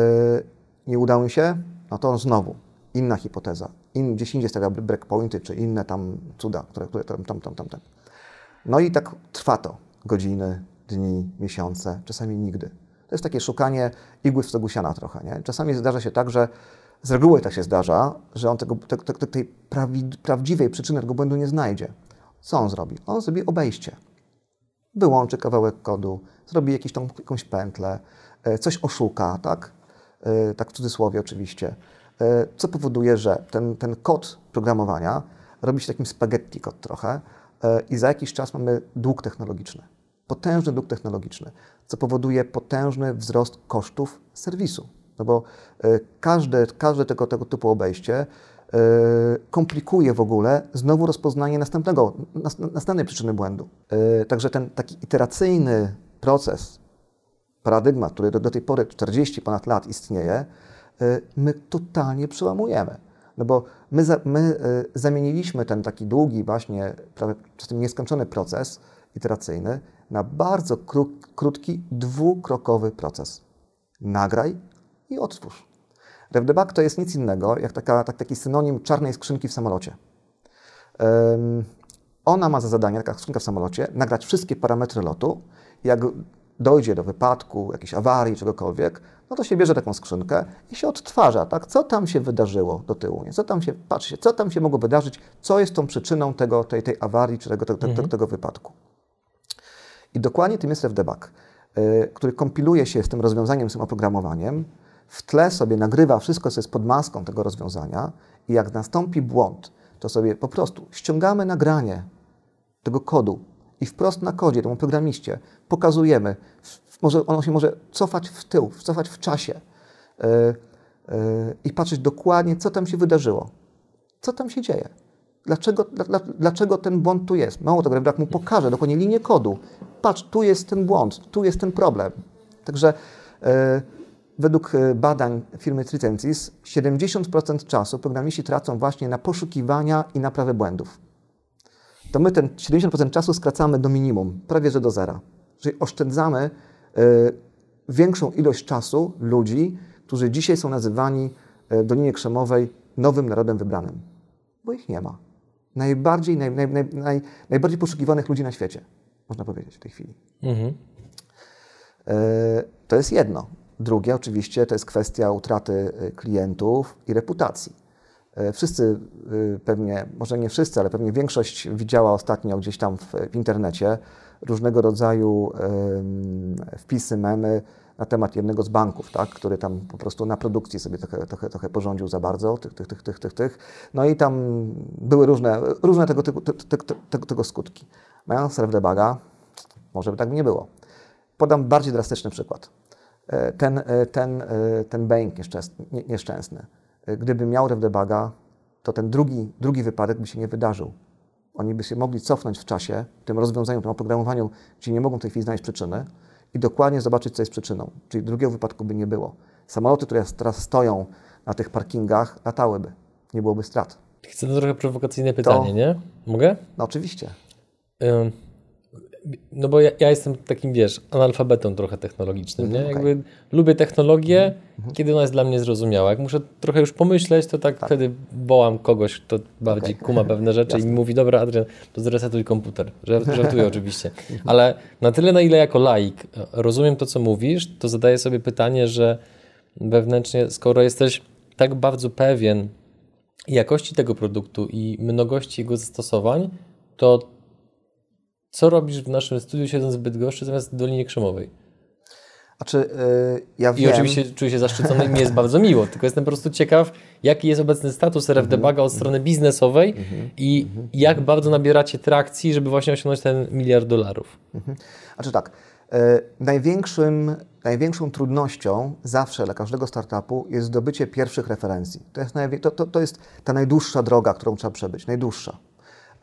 nie udało mi się, no to znowu inna hipoteza. In, gdzieś indziej stawia breakpointy, czy inne tam cuda, które, które tam, tam, tam, tam, tam. No i tak trwa to godziny, dni, miesiące, czasami nigdy. To jest takie szukanie igły w stogu siana trochę. Nie? Czasami zdarza się tak, że z reguły tak się zdarza, że on tego, te, te, te, tej prawi, prawdziwej przyczyny tego błędu nie znajdzie. Co on zrobi? On zrobi obejście. Wyłączy kawałek kodu, zrobi jakieś tą, jakąś pętlę, e, coś oszuka, tak? E, Tak w cudzysłowie oczywiście. E, Co powoduje, że ten, ten kod programowania robi się takim spaghetti kod trochę e, i za jakiś czas mamy dług technologiczny. Potężny dług technologiczny, co powoduje potężny wzrost kosztów serwisu. No bo e, każde, każde tego, tego typu obejście komplikuje w ogóle znowu rozpoznanie następnego, nas, następnej przyczyny błędu. Także ten taki iteracyjny proces, paradygmat, który do, do tej pory 40 ponad lat istnieje, my totalnie przełamujemy. No bo my, za, my y, zamieniliśmy ten taki długi, właśnie prawie czasem nieskończony proces iteracyjny na bardzo kró, krótki, dwukrokowy proces. Nagraj i odtwórz. RevDebug to jest nic innego, jak taka, tak, taki synonim czarnej skrzynki w samolocie. Ym, ona ma za zadanie, taka skrzynka w samolocie, nagrać wszystkie parametry lotu. Jak dojdzie do wypadku, jakiejś awarii, czegokolwiek, no to się bierze taką skrzynkę i się odtwarza, tak? Co tam się wydarzyło do tyłu, nie? Co tam się, patrzcie, co tam się mogło wydarzyć, co jest tą przyczyną tego, tej, tej awarii czy tego, tego, tego, tego wypadku. I dokładnie tym jest RefDebug, y, który kompiluje się z tym rozwiązaniem, z tym oprogramowaniem, w tle sobie nagrywa wszystko, co jest pod maską tego rozwiązania i jak nastąpi błąd, to sobie po prostu ściągamy nagranie tego kodu i wprost na kodzie, temu programiście, pokazujemy, może, ono się może cofać w tył, cofać w czasie yy, yy, i patrzeć dokładnie, co tam się wydarzyło, co tam się dzieje. Dlaczego, dla, dla, dlaczego ten błąd tu jest? Mało tego, jak mu pokaże dokładnie linię kodu. Patrz, tu jest ten błąd, tu jest ten problem. Także yy, według badań firmy Tricentis 70% czasu programiści tracą właśnie na poszukiwania i naprawę błędów to my ten 70% czasu skracamy do minimum, prawie że do zera. Czyli oszczędzamy y, większą ilość czasu ludzi, którzy dzisiaj są nazywani w Dolinie Krzemowej nowym narodem wybranym. Bo ich nie ma. Najbardziej, naj, naj, naj, naj, najbardziej poszukiwanych ludzi na świecie, można powiedzieć w tej chwili. Mhm. Y, To jest jedno. Drugie, oczywiście, to jest kwestia utraty klientów i reputacji. Y, Wszyscy y, pewnie, może nie wszyscy, ale pewnie większość widziała ostatnio gdzieś tam w, w internecie różnego rodzaju wpisy, memy na temat jednego z banków, tak, który tam po prostu na produkcji sobie trochę, trochę, trochę porządził za bardzo, tych, tych, tych, tych, tych, tych. No i tam były różne, różne tego, tego, tego skutki. Mając RefDebuga, może by tak nie było. Podam bardziej drastyczny przykład. E, Ten, e, ten, e, ten bank nieszczęsny, nie- nieszczęsny, e, gdyby miał RefDebuga, to ten drugi, drugi wypadek by się nie wydarzył. Oni by się mogli cofnąć w czasie, tym rozwiązaniu, tym oprogramowaniu, gdzie nie mogą w tej chwili znaleźć przyczyny i dokładnie zobaczyć, co jest przyczyną. Czyli drugiego wypadku by nie było. Samoloty, które teraz stoją na tych parkingach, latałyby. Nie byłoby strat. Chcę to trochę prowokacyjne pytanie, nie? Mogę? No oczywiście. Ym, No bo ja, ja jestem takim, wiesz, analfabetą trochę technologicznym, nie? Mhm, okej. Jakby lubię technologię, kiedy ona jest dla mnie zrozumiała. Jak muszę trochę już pomyśleć, to tak, wtedy wołam kogoś, kto bardziej Okej. kuma pewne rzeczy i mi mówi, dobra Adrian, to zresetuj komputer. Żart- Żartuję oczywiście. Ale na tyle, na ile jako laik e, rozumiem to, co mówisz, to zadaję sobie pytanie, że wewnętrznie, skoro jesteś tak bardzo pewien jakości tego produktu i mnogości jego zastosowań, to co robisz w naszym studiu siedząc w Bydgoszczy zamiast w Dolinie Krzemowej? Yy, ja I oczywiście czuję się zaszczycony i mi jest bardzo miło, tylko jestem po prostu ciekaw, jaki jest obecny status RF Debuga od strony biznesowej i jak bardzo nabieracie trakcji, żeby właśnie osiągnąć ten miliard dolarów. Znaczy tak, yy, największym, największą trudnością zawsze dla każdego startupu jest zdobycie pierwszych referencji. To jest, to, to, to jest ta najdłuższa droga, którą trzeba przebyć, najdłuższa.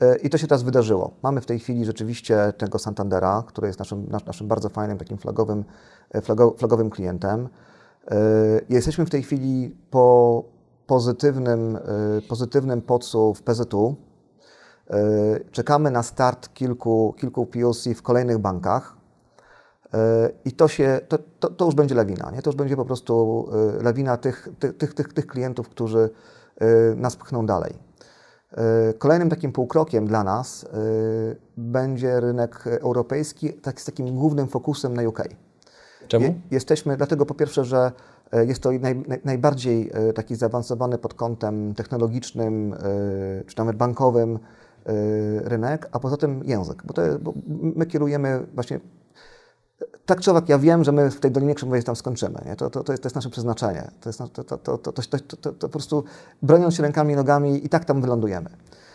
Yy, I to się teraz wydarzyło. Mamy w tej chwili rzeczywiście tego Santandera, który jest naszym, nasz, naszym bardzo fajnym, takim flagowym, e, flago, flagowym klientem. Yy, Jesteśmy w tej chwili po pozytywnym, pozytywnym podsu w PZU. Czekamy na start kilku, kilku POC w kolejnych bankach. I to, się, to, to, to już będzie lawina. Nie? To już będzie po prostu lawina tych, tych, tych, tych, klientów, którzy nas pchną dalej. Yy, Kolejnym takim półkrokiem dla nas yy, będzie rynek europejski tak, z takim głównym fokusem na UK. Czemu? Je, jesteśmy, dlatego po pierwsze, że e, jest to naj, naj, najbardziej e, taki zaawansowany pod kątem technologicznym e, czy nawet bankowym e, rynek, a poza tym język, bo, to, bo my kierujemy właśnie tak czy owak, ja wiem, że my w tej Dolinie Krzemowej tam skończymy. Nie? To, to, to, jest, to jest nasze przeznaczenie. To, jest, na- to, to, to, to, to, to, po prostu broniąc się rękami i nogami i tak tam wylądujemy.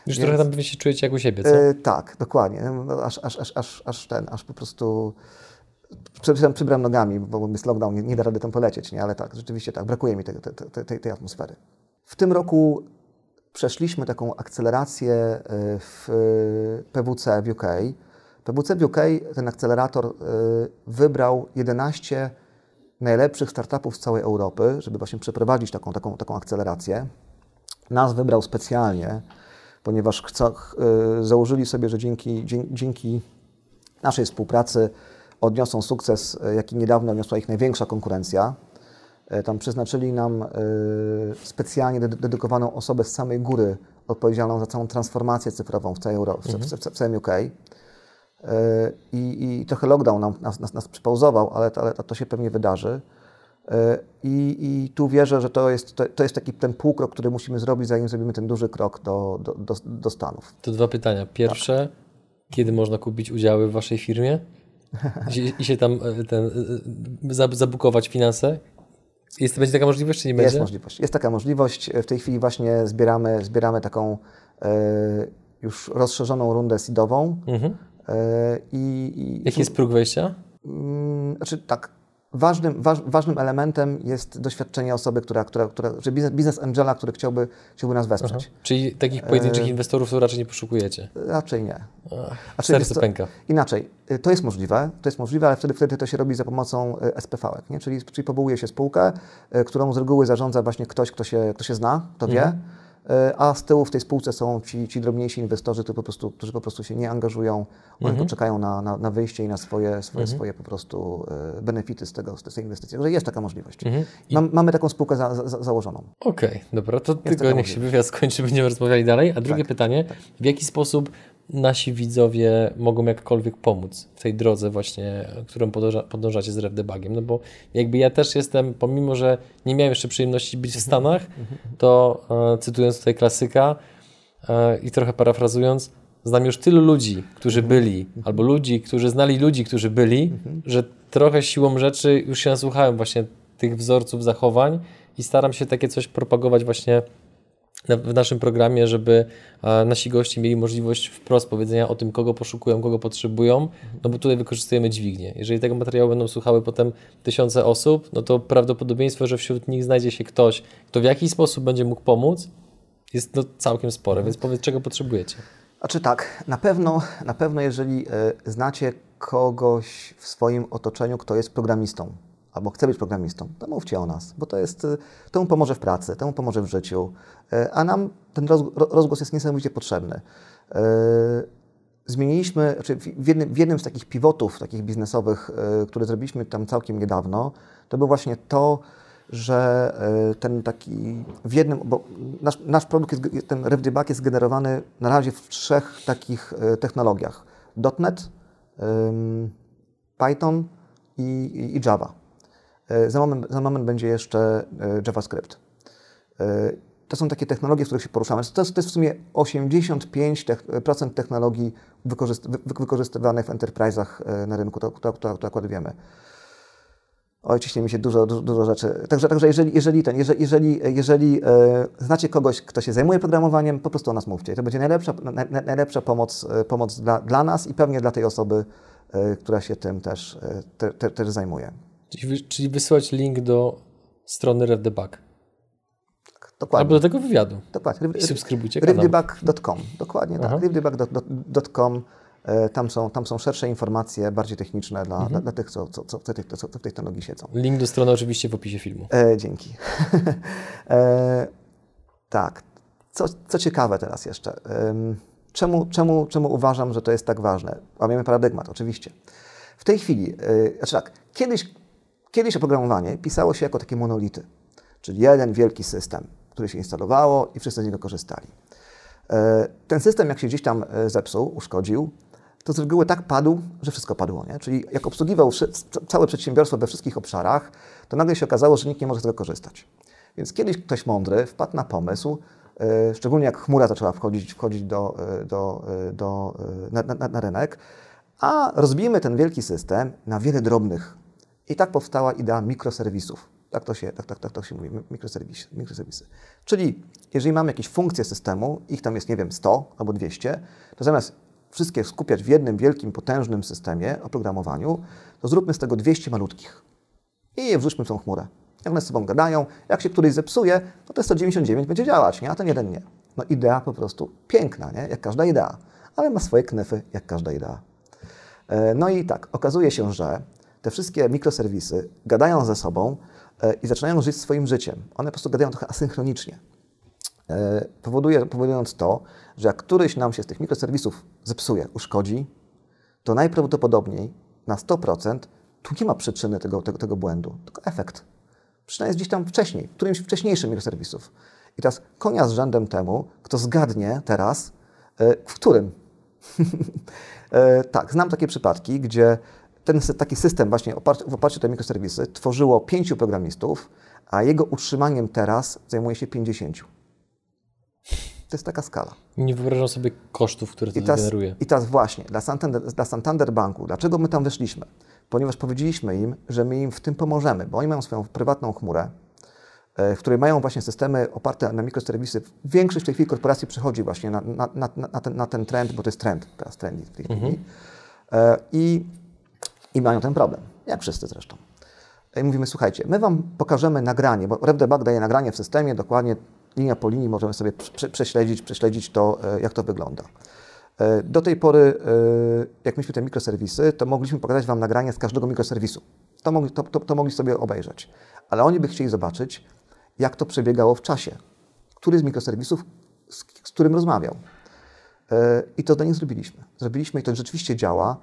Już Więc- trochę tam pewnie się czujecie jak u siebie, co? E, tak, dokładnie. No, aż, aż, aż, aż, aż ten, aż po prostu przybram, przybram nogami, bo jest lockdown, nie, nie da rady tam polecieć, nie? ale tak, rzeczywiście tak, brakuje mi tej, tej, tej, tej atmosfery. W tym roku przeszliśmy taką akcelerację e, w e, PWC w UK. PWC w UK, ten akcelerator e, wybrał 11 najlepszych startupów z całej Europy, żeby właśnie przeprowadzić taką, taką, taką akcelerację. Nas wybrał specjalnie, ponieważ y, założyli sobie, że dzięki, dzięki, naszej współpracy odniosą sukces, y, jaki niedawno odniosła ich największa konkurencja. Y, Tam przeznaczyli nam y, specjalnie ded- dedykowaną osobę z samej góry odpowiedzialną za całą transformację cyfrową w, całej Euro- w, w, w, w całym UK. Y, I, I trochę lockdown nam, nas, nas, nas przypauzował, ale, to- ale to się pewnie wydarzy. Y, I, I tu wierzę, że to jest, to, to jest taki ten półkrok, który musimy zrobić, zanim zrobimy ten duży krok do, do, do, do Stanów. To dwa pytania. Pierwsze, kiedy można kupić udziały w waszej firmie i się, i się tam e, ten, e, e, zab- zabukować finanse? Jest, będzie taka możliwość, czy nie będzie? Jest możliwość. Jest taka możliwość. W tej chwili właśnie zbieramy, zbieramy taką e, już rozszerzoną rundę seedową. Mhm. E, i, i, Jaki jest próg wejścia? Mm, Znaczy tak, ważnym, waż, ważnym elementem jest doświadczenie osoby, która, która, która czy biznes, biznes angela, który chciałby, chciałby nas wesprzeć. Czyli takich pojedynczych inwestorów to raczej nie poszukujecie. Raczej nie. Ach, Znaczy, serce co, pęka. Inaczej, y, to jest możliwe, to jest możliwe, ale wtedy, wtedy to się robi za pomocą y, SPV, nie? Czyli, czyli powołuje się spółkę, y, którą z reguły zarządza właśnie ktoś, kto się, kto się zna, kto wie, Mhm. Y, a z tyłu w tej spółce są ci, ci drobniejsi inwestorzy, którzy po prostu, którzy po prostu się nie angażują, oni Mhm. poczekają na, na, na wyjście i na swoje, swoje, swoje po prostu y, benefity z, tego, z tej inwestycji. Także jest taka możliwość. Mhm. I- Mam, mamy taką spółkę za, za, założoną. Okej, dobra, to tylko niech się wywiad skończy, będziemy rozmawiali dalej. A drugie Tak, pytanie, w jaki sposób nasi widzowie mogą jakkolwiek pomóc w tej drodze właśnie, którą podąża, podążacie z RefDebugiem? No bo jakby ja też jestem, pomimo, że nie miałem jeszcze przyjemności być w Stanach, to e, cytując tutaj klasyka e, i trochę parafrazując, znam już tylu ludzi, którzy byli, albo ludzi, którzy znali ludzi, którzy byli, że trochę siłą rzeczy już się nasłuchałem właśnie tych wzorców zachowań i staram się takie coś propagować właśnie w naszym programie, żeby nasi goście mieli możliwość wprost powiedzenia o tym, kogo poszukują, kogo potrzebują, no bo tutaj wykorzystujemy dźwignię. Jeżeli tego materiału będą słuchały potem tysiące osób, no to prawdopodobieństwo, że wśród nich znajdzie się ktoś, kto w jakiś sposób będzie mógł pomóc, jest no całkiem spore, więc powiedz, czego potrzebujecie. Znaczy tak, na pewno, na pewno jeżeli e, znacie kogoś w swoim otoczeniu, kto jest programistą, albo chce być programistą, to mówcie o nas, bo to jest, e, to mu pomoże w pracy, to mu pomoże w życiu, e, a nam ten roz, ro- rozgłos jest niesamowicie potrzebny. E, Zmieniliśmy, znaczy w jednym, w jednym z takich pivotów, takich biznesowych, które zrobiliśmy tam całkiem niedawno, to było właśnie to, że ten taki w jednym, bo nasz, nasz produkt, jest, ten RevDebug jest generowany na razie w trzech takich technologiach. .NET, Python i, i Java. E, Za moment, za moment będzie jeszcze e, JavaScript. E, to są takie technologie, w których się poruszamy. To jest, to jest w sumie 85% technologii wykorzyst wykorzystywanych w enterprise'ach na rynku, to, to, to, to akurat wiemy. Oj, ciśnie mi się dużo, dużo, dużo, rzeczy. Także, także jeżeli, jeżeli, ten, jeżeli, jeżeli, jeżeli znacie kogoś, kto się zajmuje programowaniem, po prostu o nas mówcie. To będzie najlepsza, na, najlepsza pomoc, pomoc dla, dla nas i pewnie dla tej osoby, która się tym też, te, te, też zajmuje. Czyli, wysyłać link do strony RedDebug. Dokładnie. Albo do tego wywiadu. Dokładnie. I subskrybujcie kanał. Rivdebug.com. Dokładnie tak. Rivdebug.com. E, Tam są, tam są szersze informacje, bardziej techniczne dla, Mhm. dla, dla tych, co, co, co, w tej, co w tej technologii siedzą. Link do strony oczywiście w opisie filmu. E, dzięki. e, tak. Co, co ciekawe teraz jeszcze. Czemu, czemu, czemu uważam, że to jest tak ważne? Łamiemy paradygmat, oczywiście. W tej chwili, y, znaczy tak, kiedyś, kiedyś oprogramowanie pisało się jako takie monolity, czyli jeden wielki system, który się instalowało i wszyscy z niego korzystali. E, Ten system, jak się gdzieś tam e, zepsuł, uszkodził, to z reguły tak padł, że wszystko padło. Nie? Czyli jak obsługiwał całe przedsiębiorstwo we wszystkich obszarach, to nagle się okazało, że nikt nie może z tego korzystać. Więc kiedyś ktoś mądry wpadł na pomysł, e, szczególnie jak chmura zaczęła wchodzić, wchodzić do, do, do, na, na, na rynek, a rozbijmy ten wielki system na wiele drobnych. I tak powstała idea mikroserwisów. Tak to się, tak, tak, tak to się mówi, mikroserwisy, mikroserwisy. Czyli jeżeli mamy jakieś funkcje systemu, ich tam jest, nie wiem, 100 albo 200, to zamiast wszystkie skupiać w jednym wielkim, potężnym systemie, oprogramowaniu, to zróbmy z tego 200 malutkich i je wrzućmy w tą chmurę. Jak one z sobą gadają, jak się któryś zepsuje, no to 199 będzie działać, nie? a ten jeden nie. No idea po prostu piękna, nie? jak każda idea, ale ma swoje knyfy, jak każda idea. E, No i tak, okazuje się, że te wszystkie mikroserwisy gadają ze sobą e, i zaczynają żyć swoim życiem. One po prostu gadają trochę asynchronicznie. E, Powoduje, powodując to, że jak któryś nam się z tych mikroserwisów zepsuje, uszkodzi, to najprawdopodobniej na 100% tu nie ma przyczyny tego, tego, tego błędu, tylko efekt. Przyczyna jest gdzieś tam wcześniej, w którymś wcześniejszym mikroserwisów. I teraz konia z rzędem temu, kto zgadnie teraz, e, w którym. Tak, znam takie przypadki, gdzie ten taki system właśnie oparty, w oparciu o te mikroserwisy tworzyło pięciu programistów, a jego utrzymaniem teraz zajmuje się 50. To jest taka skala. Nie wyobrażam sobie kosztów, które to I teraz, generuje. I teraz właśnie, dla Santander, dla Santander Banku, dlaczego my tam weszliśmy? Ponieważ powiedzieliśmy im, że my im w tym pomożemy, bo oni mają swoją prywatną chmurę, e, w której mają właśnie systemy oparte na mikroserwisy. Większość w tej chwili korporacji przechodzi właśnie na, na, na, na, ten, ten trend, bo to jest trend, teraz trendy w tej chwili. E, I, I mają ten problem, jak wszyscy zresztą. I mówimy, słuchajcie, my Wam pokażemy nagranie, bo RevDebug daje nagranie w systemie, dokładnie linia po linii możemy sobie prze- prześledzić, prześledzić to, e, jak to wygląda. E, Do tej pory, e, jak mieliśmy te mikroserwisy, to mogliśmy pokazać Wam nagranie z każdego mikroserwisu. To mogli, to, to, to mogli sobie obejrzeć. Ale oni by chcieli zobaczyć, jak to przebiegało w czasie. Który z mikroserwisów, z, z którym rozmawiał. I to dla nich zrobiliśmy. Zrobiliśmy i to rzeczywiście działa.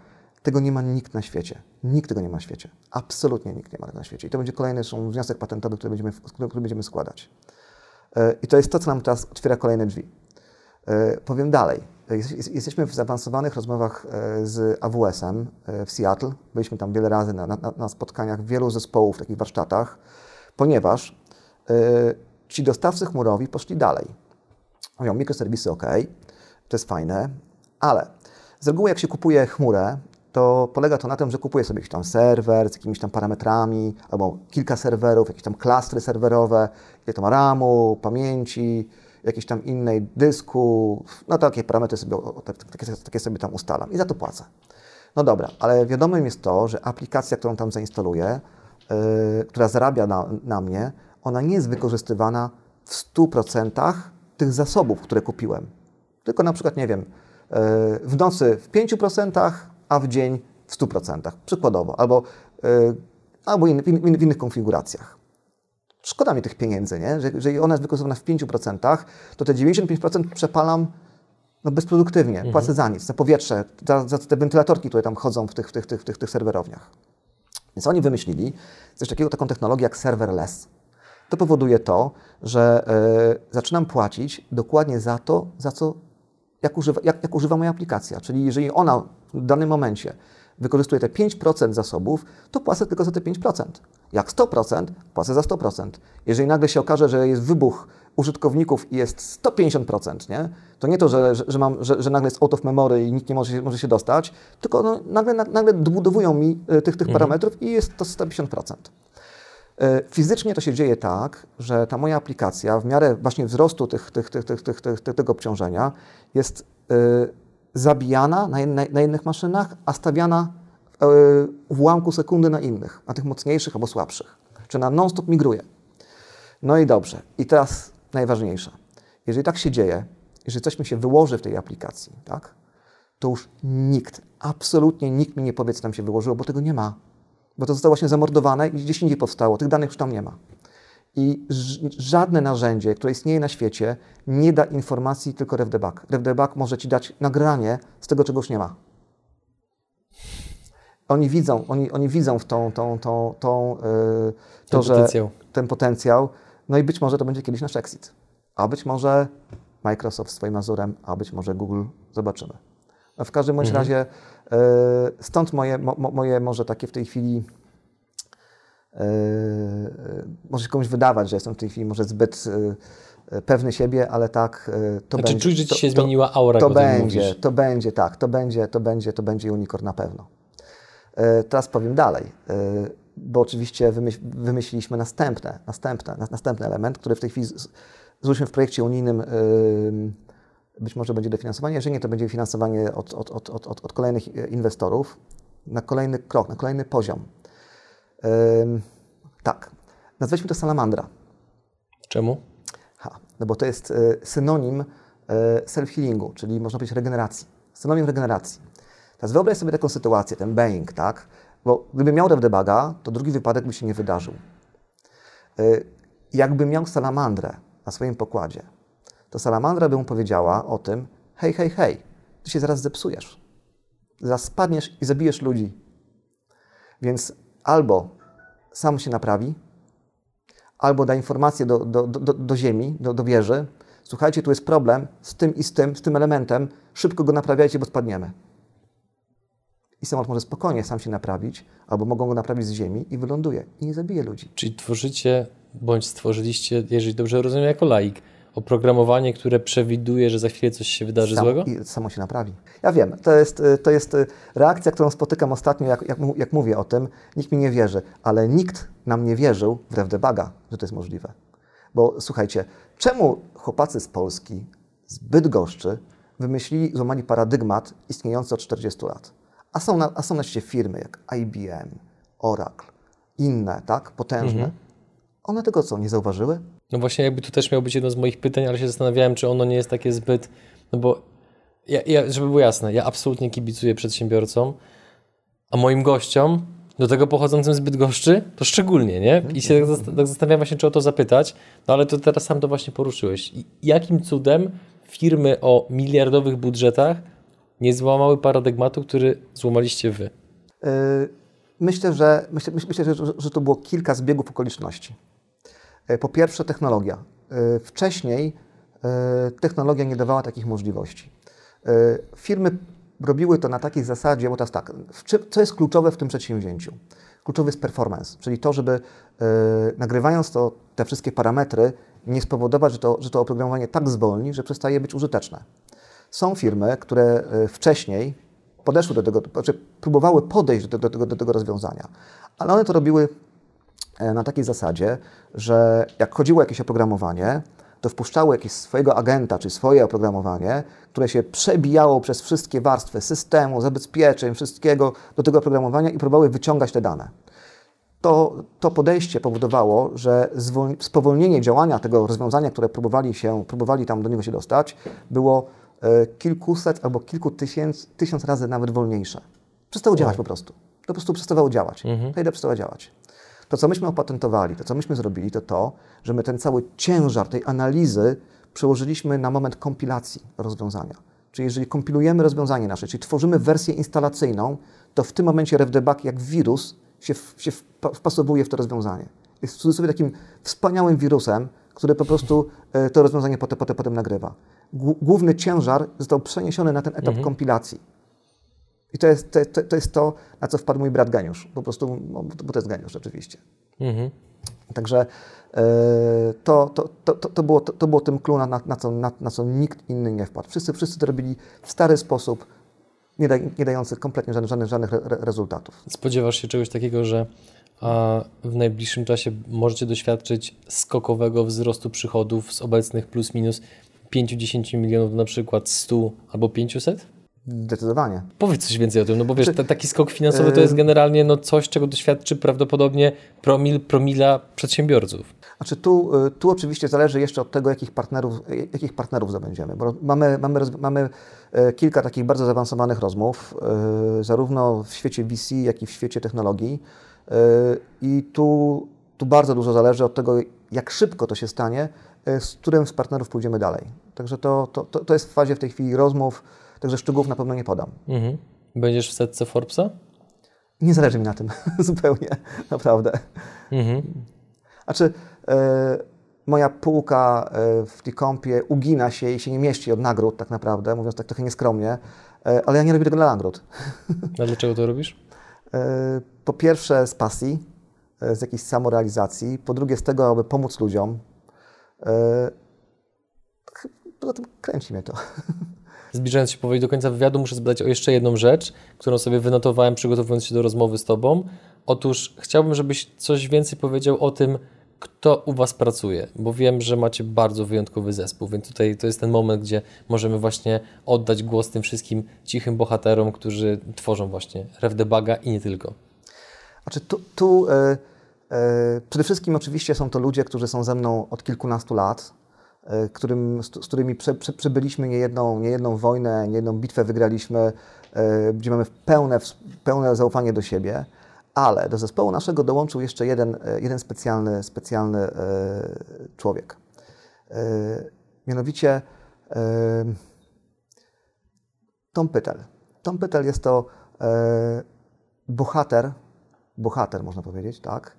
Tego nie ma nikt na świecie. Nikt tego nie ma na świecie. Absolutnie nikt nie ma tego na świecie. I to będzie kolejny zresztą wniosek patentowy, który będziemy, który, będziemy składać. E, I to jest to, co nam teraz otwiera kolejne drzwi. E, Powiem dalej. Jest- jest- Jesteśmy w zaawansowanych rozmowach e, z AWS-em w Seattle. Byliśmy tam wiele razy na, na, na spotkaniach wielu zespołów, takich warsztatach, ponieważ ci dostawcy chmurowi poszli dalej. Mówią, mikroserwisy ok, to jest fajne, ale z reguły jak się kupuje chmurę, to polega to na tym, że kupuje sobie jakiś tam serwer z jakimiś tam parametrami, albo kilka serwerów, jakieś tam klastry serwerowe, ile to ma RAMu, pamięci, jakiejś tam innej dysku, no takie parametry sobie, tak- takie, takie sobie tam ustalam i za to płacę. No dobra, ale wiadomym jest to, że aplikacja, którą tam zainstaluję, yy, która zarabia na, na mnie, ona nie jest wykorzystywana w 100% tych zasobów, które kupiłem. Tylko na przykład, nie wiem, yy, w nocy w 5%, a w dzień w 100%, przykładowo, albo, yy, albo in, w, in, w innych konfiguracjach. Szkoda mi tych pieniędzy, nie? Że, jeżeli ona jest wykorzystywana w 5%, to te 95% przepalam no, bezproduktywnie, płacę za nic, za powietrze, za, za te wentylatorki, które tam chodzą w tych, w tych, tych, tych, tych serwerowniach. Więc oni wymyślili coś takiego, taką technologię jak serverless. To powoduje to, że e, zaczynam płacić dokładnie za to, za co, jak używa, jak, jak używa moja aplikacja. Czyli jeżeli ona w danym momencie wykorzystuje te 5% zasobów, to płacę tylko za te 5%. Jak 100%, płacę za 100%. Jeżeli nagle się okaże, że jest wybuch użytkowników i jest 150%, nie? to nie to, że, że, że mam, że, że, nagle jest out of memory i nikt nie może, może się dostać, tylko no, nagle, nagle dobudowują mi e, tych, tych mhm. parametrów i jest to 150%. E, fizycznie to się dzieje tak, że ta moja aplikacja w miarę właśnie wzrostu tych, tych, tych, tych, tych, tych, tego obciążenia jest zabijana na, na, na jednych maszynach, a stawiana w ułamku sekundy na innych, na tych mocniejszych albo słabszych. Czy na non-stop migruje. No i dobrze. I teraz najważniejsze. Jeżeli tak się dzieje, jeżeli coś mi się wyłoży w tej aplikacji, tak, to już nikt, absolutnie nikt mi nie powie, co tam się wyłożyło, bo tego nie ma. Bo to zostało właśnie zamordowane i gdzieś indziej powstało. Tych danych już tam nie ma. I żadne narzędzie, które istnieje na świecie, nie da informacji, tylko RevDebug. RevDebug może Ci dać nagranie z tego, czego już nie ma. Oni widzą, oni, oni widzą w tą, tą, tą, tą, yy, to, ten że potencjał. ten potencjał, no i być może to będzie kiedyś nasz exit. A być może Microsoft swoim Mazurem, a być może Google. Zobaczymy. No w każdym bądź mhm. razie yy, stąd moje, mo, moje może takie w tej chwili yy, może się komuś wydawać, że jestem w tej chwili może zbyt pewny siebie, ale tak to znaczy, będzie. czuć, że ci się to, zmieniła aura, To będzie, mówisz. to będzie, tak, to będzie, to będzie, to będzie unicorn na pewno. Teraz powiem dalej bo oczywiście wymyśliliśmy następne, następne, następny element, który w tej chwili złożyliśmy w projekcie unijnym. Być może będzie dofinansowanie, jeżeli nie, to będzie finansowanie od, od, od, od, od kolejnych inwestorów na kolejny krok, na kolejny poziom. Tak, nazwaliśmy to salamandra. Czemu? Ha, no bo to jest e, synonim e, self-healingu, czyli można powiedzieć regeneracji. Synonim regeneracji. Teraz wyobraź sobie taką sytuację, ten baying, tak? Bo gdyby miał debaga, to drugi wypadek by się nie wydarzył. Y, jakby miał salamandrę na swoim pokładzie, to salamandra by mu powiedziała o tym, hej, hej, hej, ty się zaraz zepsujesz. Zaraz spadniesz i zabijesz ludzi. Więc albo sam się naprawi, albo da informację do, do, do, do ziemi, do, do wieży, słuchajcie, tu jest problem z tym i z tym, z tym elementem, szybko go naprawiajcie, bo spadniemy i samolot może spokojnie sam się naprawić, albo mogą go naprawić z ziemi i wyląduje i nie zabije ludzi. Czyli tworzycie, bądź stworzyliście, jeżeli dobrze rozumiem, jako laik, oprogramowanie, które przewiduje, że za chwilę coś się wydarzy Sam, złego? I samo się naprawi. Ja wiem, to jest, to jest reakcja, którą spotykam ostatnio, jak, jak, jak mówię o tym. Nikt mi nie wierzy, ale nikt nam nie wierzył, wbrew debaga, że to jest możliwe. Bo słuchajcie, czemu chłopacy z Polski, z Bydgoszczy, wymyślili, złamali paradygmat istniejący od 40 lat? A są na, a są na świecie firmy jak IBM, Oracle, inne, tak, potężne. Mhm. One tego co, nie zauważyły? No właśnie jakby to też miało być jedno z moich pytań, ale się zastanawiałem, czy ono nie jest takie zbyt, no bo ja, ja, żeby było jasne, ja absolutnie kibicuję przedsiębiorcom, a moim gościom, do tego pochodzącym z Bydgoszczy, to szczególnie, nie? I się tak, tak zastanawiam właśnie, czy o to zapytać, no ale to teraz sam to właśnie poruszyłeś. jakim cudem firmy o miliardowych budżetach nie złamały paradygmatu, który złamaliście wy? Yy, myślę, że, myślę, myślę że, że to było kilka zbiegów okoliczności. Yy, po pierwsze, technologia. Yy, wcześniej technologia nie dawała takich możliwości. Firmy robiły to na takiej zasadzie, bo teraz tak, co jest kluczowe w tym przedsięwzięciu? Kluczowy jest performance, czyli to, żeby nagrywając to, te wszystkie parametry, nie spowodować, że to, że to oprogramowanie tak zwolni, że przestaje być użyteczne. Są firmy, które e, wcześniej podeszły do tego, znaczy próbowały podejść do, do, do, do tego rozwiązania, ale one to robiły e, na takiej zasadzie, że jak chodziło jakieś oprogramowanie, to wpuszczały jakiegoś swojego agenta, czy swoje oprogramowanie, które się przebijało przez wszystkie warstwy systemu, zabezpieczeń, wszystkiego do tego oprogramowania i próbowały wyciągać te dane. To, to podejście powodowało, że spowolnienie działania tego rozwiązania, które próbowali, się, próbowali tam do niego się dostać, było E, kilkuset albo kilku tysięcy, tysiąc razy nawet wolniejsze. Przestało działać po prostu. To po prostu przestawało działać. Mhm. Idea przestała działać. To, co myśmy opatentowali, to, co myśmy zrobili, to to, że my ten cały ciężar tej analizy przełożyliśmy na moment kompilacji rozwiązania. Czyli jeżeli kompilujemy rozwiązanie nasze, czyli tworzymy wersję instalacyjną, to w tym momencie RevDebug jak wirus się, w, się wpasowuje w to rozwiązanie. Jest w cudzysłowie takim wspaniałym wirusem, który po prostu e, to rozwiązanie potem, potem, potem nagrywa główny ciężar został przeniesiony na ten etap mhm. kompilacji. I to jest to, to jest to, na co wpadł mój brat geniusz. Po prostu, bo to jest geniusz oczywiście. Mhm. Także to, to, to, to, było, to, było tym clue, na, na, co, na, na co nikt inny nie wpadł. Wszyscy, wszyscy to robili w stary sposób, nie, da, nie dający kompletnie żadnych, żadnych, żadnych re, rezultatów. Spodziewasz się czegoś takiego, że a w najbliższym czasie możecie doświadczyć skokowego wzrostu przychodów z obecnych plus minus 5-10 milionów na przykład 100 albo 500? Zdecydowanie. Powiedz coś więcej o tym, no bo wiesz, Czy, taki skok finansowy to jest generalnie no coś, czego doświadczy prawdopodobnie promil, promila przedsiębiorców. Znaczy tu, y, tu oczywiście zależy jeszcze od tego, jakich partnerów, jakich partnerów zabędziemy, bo mamy, mamy, mamy y, kilka takich bardzo zaawansowanych rozmów, y, zarówno w świecie VC, jak i w świecie technologii i tu, tu bardzo dużo zależy od tego, jak szybko to się stanie, z którym z partnerów pójdziemy dalej. Także to, to, to jest w fazie w tej chwili rozmów, także szczegółów na pewno nie podam. Mhm. Będziesz w setce Forbesa? Nie zależy mi na tym zupełnie, naprawdę. Mhm. Znaczy, moja półka e, w T-Compie ugina się i się nie mieści od nagród tak naprawdę, mówiąc tak trochę nieskromnie, e, ale ja nie robię tego dla nagród. A dlaczego to robisz? Po pierwsze z pasji, z jakiejś samorealizacji, po drugie z tego, aby pomóc ludziom. Poza tym kręci mnie to. Zbliżając się powoli do końca wywiadu, muszę zapytać o jeszcze jedną rzecz, którą sobie wynotowałem przygotowując się do rozmowy z Tobą. Otóż chciałbym, żebyś coś więcej powiedział o tym, kto u Was pracuje, bo wiem, że macie bardzo wyjątkowy zespół, więc tutaj to jest ten moment, gdzie możemy właśnie oddać głos tym wszystkim cichym bohaterom, którzy tworzą właśnie RevDebuga i nie tylko. Znaczy tu, tu e, e, przede wszystkim oczywiście są to ludzie, którzy są ze mną od kilkunastu lat, którym, z, z, którymi prze, prze, przebyliśmy niejedną, niejedną wojnę, niejedną bitwę wygraliśmy, e, gdzie mamy pełne, pełne zaufanie do siebie ale do zespołu naszego dołączył jeszcze jeden, e, jeden specjalny, specjalny e, człowiek. E, mianowicie Tom Pytel. Tom Pytel jest to bohater, bohater można powiedzieć, tak,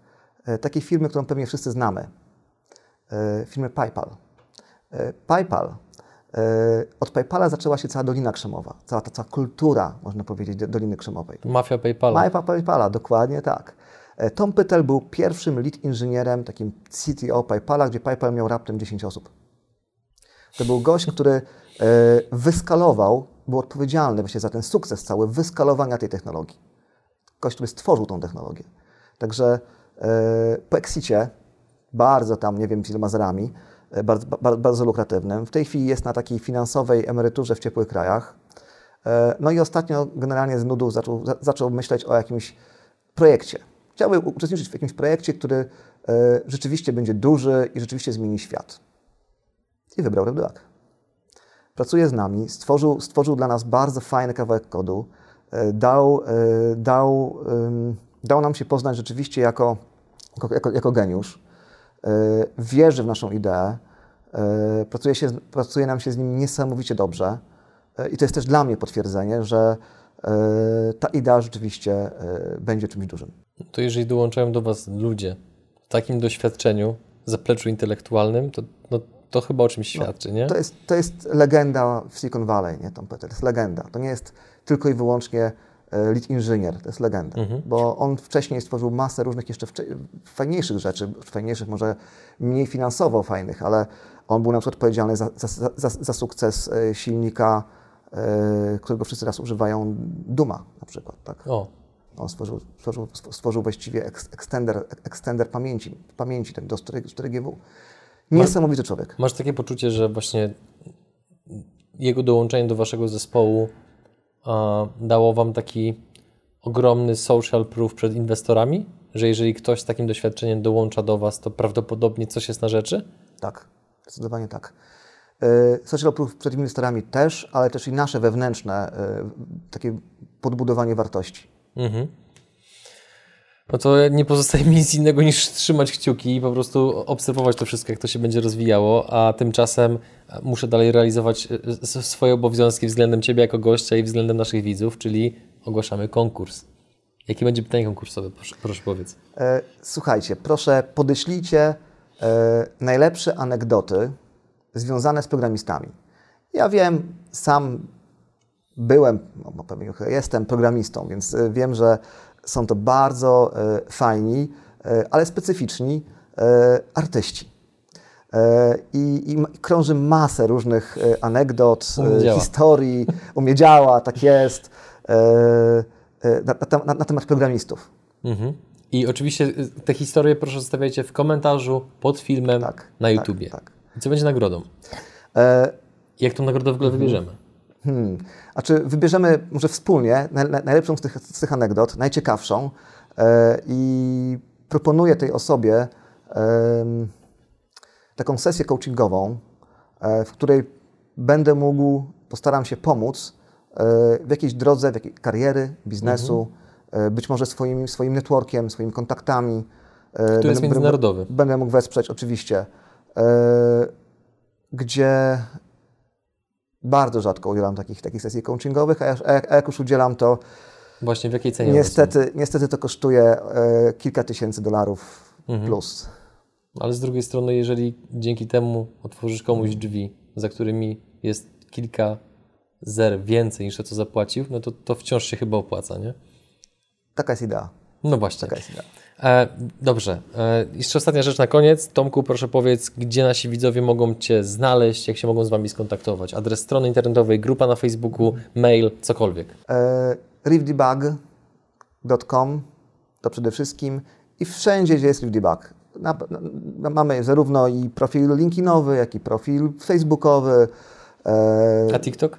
takiej firmy, którą pewnie wszyscy znamy. Firmy PayPal. PayPal E, od PayPala zaczęła się cała Dolina Krzemowa, cała ta cała kultura, można powiedzieć, Doliny Krzemowej. Mafia PayPala. Mafia PayPala, dokładnie tak. E, Tom Pytel był pierwszym lead inżynierem, takim CTO PayPala, gdzie PayPal miał raptem 10 osób. To był gość, który e, wyskalował, był odpowiedzialny właśnie za ten sukces cały wyskalowania tej technologii. Gość, który stworzył tą technologię. Także po exicie, bardzo tam, nie wiem, z iloma zerami, E, bardzo, bardzo, bardzo lukratywnym. W tej chwili jest na takiej finansowej emeryturze w ciepłych krajach. E, no i ostatnio generalnie z nudów zaczął, zaczął myśleć o jakimś projekcie. Chciałby uczestniczyć w jakimś projekcie, który e, rzeczywiście będzie duży i rzeczywiście zmieni świat. I wybrał RevDoc. Pracuje z nami, stworzył, stworzył dla nas bardzo fajny kawałek kodu, dał, dał, dał nam się poznać rzeczywiście jako, jako, jako geniusz. E, wierzy w naszą ideę, e, pracuje, się, pracuje nam się z nim niesamowicie dobrze e, i to jest też dla mnie potwierdzenie, że ta idea rzeczywiście będzie czymś dużym. To jeżeli dołączają do Was ludzie w takim doświadczeniu, zapleczu intelektualnym, to, no, to chyba o czymś no, świadczy, nie? To jest, to jest legenda w Silicon Valley, nie, Tom Peter? To jest legenda. To nie jest tylko i wyłącznie lead inżynier, to jest legenda, mhm. bo on wcześniej stworzył masę różnych jeszcze fajniejszych rzeczy, fajniejszych może mniej finansowo fajnych, ale on był na przykład odpowiedzialny za, za, za, za sukces e, silnika, e, którego wszyscy teraz używają, Duma na przykład, tak? O. On stworzył, stworzył, stworzył właściwie extender, extender pamięci, pamięci ten do 4GW. Niesamowity człowiek. Masz takie poczucie, że właśnie jego dołączenie do waszego zespołu dało Wam taki ogromny social proof przed inwestorami, że jeżeli ktoś z takim doświadczeniem dołącza do Was, to prawdopodobnie coś jest na rzeczy? Tak, zdecydowanie tak. E, social proof przed inwestorami też, ale też i nasze wewnętrzne e, takie podbudowanie wartości. Mhm no to nie pozostaje mi nic innego niż trzymać kciuki i po prostu obserwować to wszystko, jak to się będzie rozwijało, a tymczasem muszę dalej realizować e, swoje obowiązki względem Ciebie jako gościa i względem naszych widzów, czyli ogłaszamy konkurs. Jakie będzie pytanie konkursowe? Proszę, proszę powiedz. E, słuchajcie, proszę podeślijcie e, najlepsze anegdoty związane z programistami. Ja wiem, sam byłem, no, pewnie jestem programistą, więc wiem, że są to bardzo fajni, ale specyficzni artyści. E, I, I krąży masę różnych e, anegdot, e, historii, umiedziała, tak jest, e, e, na, na, na, temat programistów. Mhm. I oczywiście y, te historie proszę zostawiajcie w komentarzu pod filmem tak, na tak, YouTubie. Tak, tak. Co będzie nagrodą? E... Jak tą nagrodę w ogóle mhm. wybierzemy? Hmm. A czy wybierzemy może wspólnie najlepszą z tych, z tych anegdot, najciekawszą e, i proponuję tej osobie e, taką sesję coachingową, e, w której będę mógł, postaram się pomóc e, w jakiejś drodze, w jakiej kariery, biznesu, mhm. być może swoim, swoim networkiem, swoimi kontaktami. Który będę, jest międzynarodowy. Będę mógł wesprzeć, oczywiście. Gdzie bardzo rzadko udzielam takich, takich sesji coachingowych, a, jak, a jak już udzielam, to Właśnie w jakiej cenie? Niestety, niestety to kosztuje e, kilka tysięcy dolarów mhm. plus. Ale z drugiej strony, jeżeli dzięki temu otworzysz komuś drzwi, za którymi jest kilka zer więcej niż to, co zapłacił, no to, to wciąż się chyba opłaca, nie? Taka jest idea. No właśnie. Taka jest idea. E, dobrze. E, jeszcze ostatnia rzecz na koniec. Tomku, proszę powiedz, gdzie nasi widzowie mogą Cię znaleźć, jak się mogą z Wami skontaktować? Adres strony internetowej, grupa na Facebooku, mail, cokolwiek. E, riffdebug.com to przede wszystkim i wszędzie, gdzie jest riffdebug. Na, na, mamy zarówno i profil LinkedInowy, jak i profil facebookowy. E... A TikTok?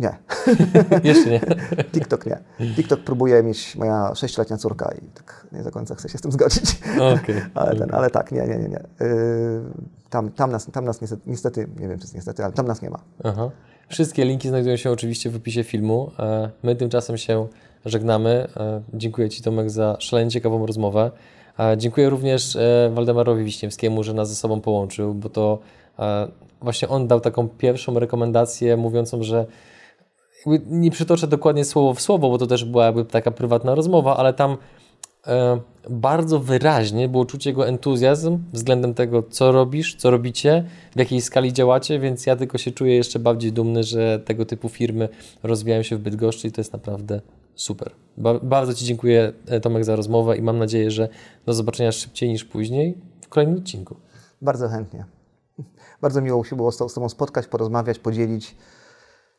Nie. Jeszcze nie. TikTok nie. TikTok próbuje mieć moja sześcioletnia córka i tak nie do końca chcę się z tym zgodzić. Okay. ale, ten, ale tak, nie, nie, nie. nie. Yy, tam, tam nas, tam nas niestety, niestety, nie wiem czy niestety, ale tam nas nie ma. Aha. Wszystkie linki znajdują się oczywiście w opisie filmu. E, my tymczasem się żegnamy. E, dziękuję Ci Tomek za szalenie ciekawą rozmowę. E, dziękuję również Waldemarowi Wiśniewskiemu, że nas ze sobą połączył, bo to właśnie on dał taką pierwszą rekomendację mówiącą, że nie przytoczę dokładnie słowo w słowo, bo to też była jakby taka prywatna rozmowa, ale tam e, bardzo wyraźnie było czuć jego entuzjazm względem tego, co robisz, co robicie, w jakiej skali działacie, więc ja tylko się czuję jeszcze bardziej dumny, że tego typu firmy rozwijają się w Bydgoszczy i to jest naprawdę super. Ba bardzo Ci dziękuję e, Tomek za rozmowę i mam nadzieję, że do zobaczenia szybciej niż później w kolejnym odcinku. Bardzo chętnie. Bardzo miło się było z Tobą spotkać, porozmawiać, podzielić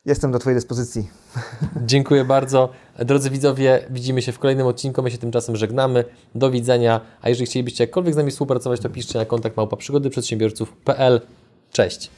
Jestem do Twojej dyspozycji. Dziękuję bardzo. Drodzy widzowie, widzimy się w kolejnym odcinku. My się tymczasem żegnamy. Do widzenia. A jeżeli chcielibyście jakkolwiek z nami współpracować, to piszcie na kontakt małpa przygody przedsiębiorców.pl. Cześć.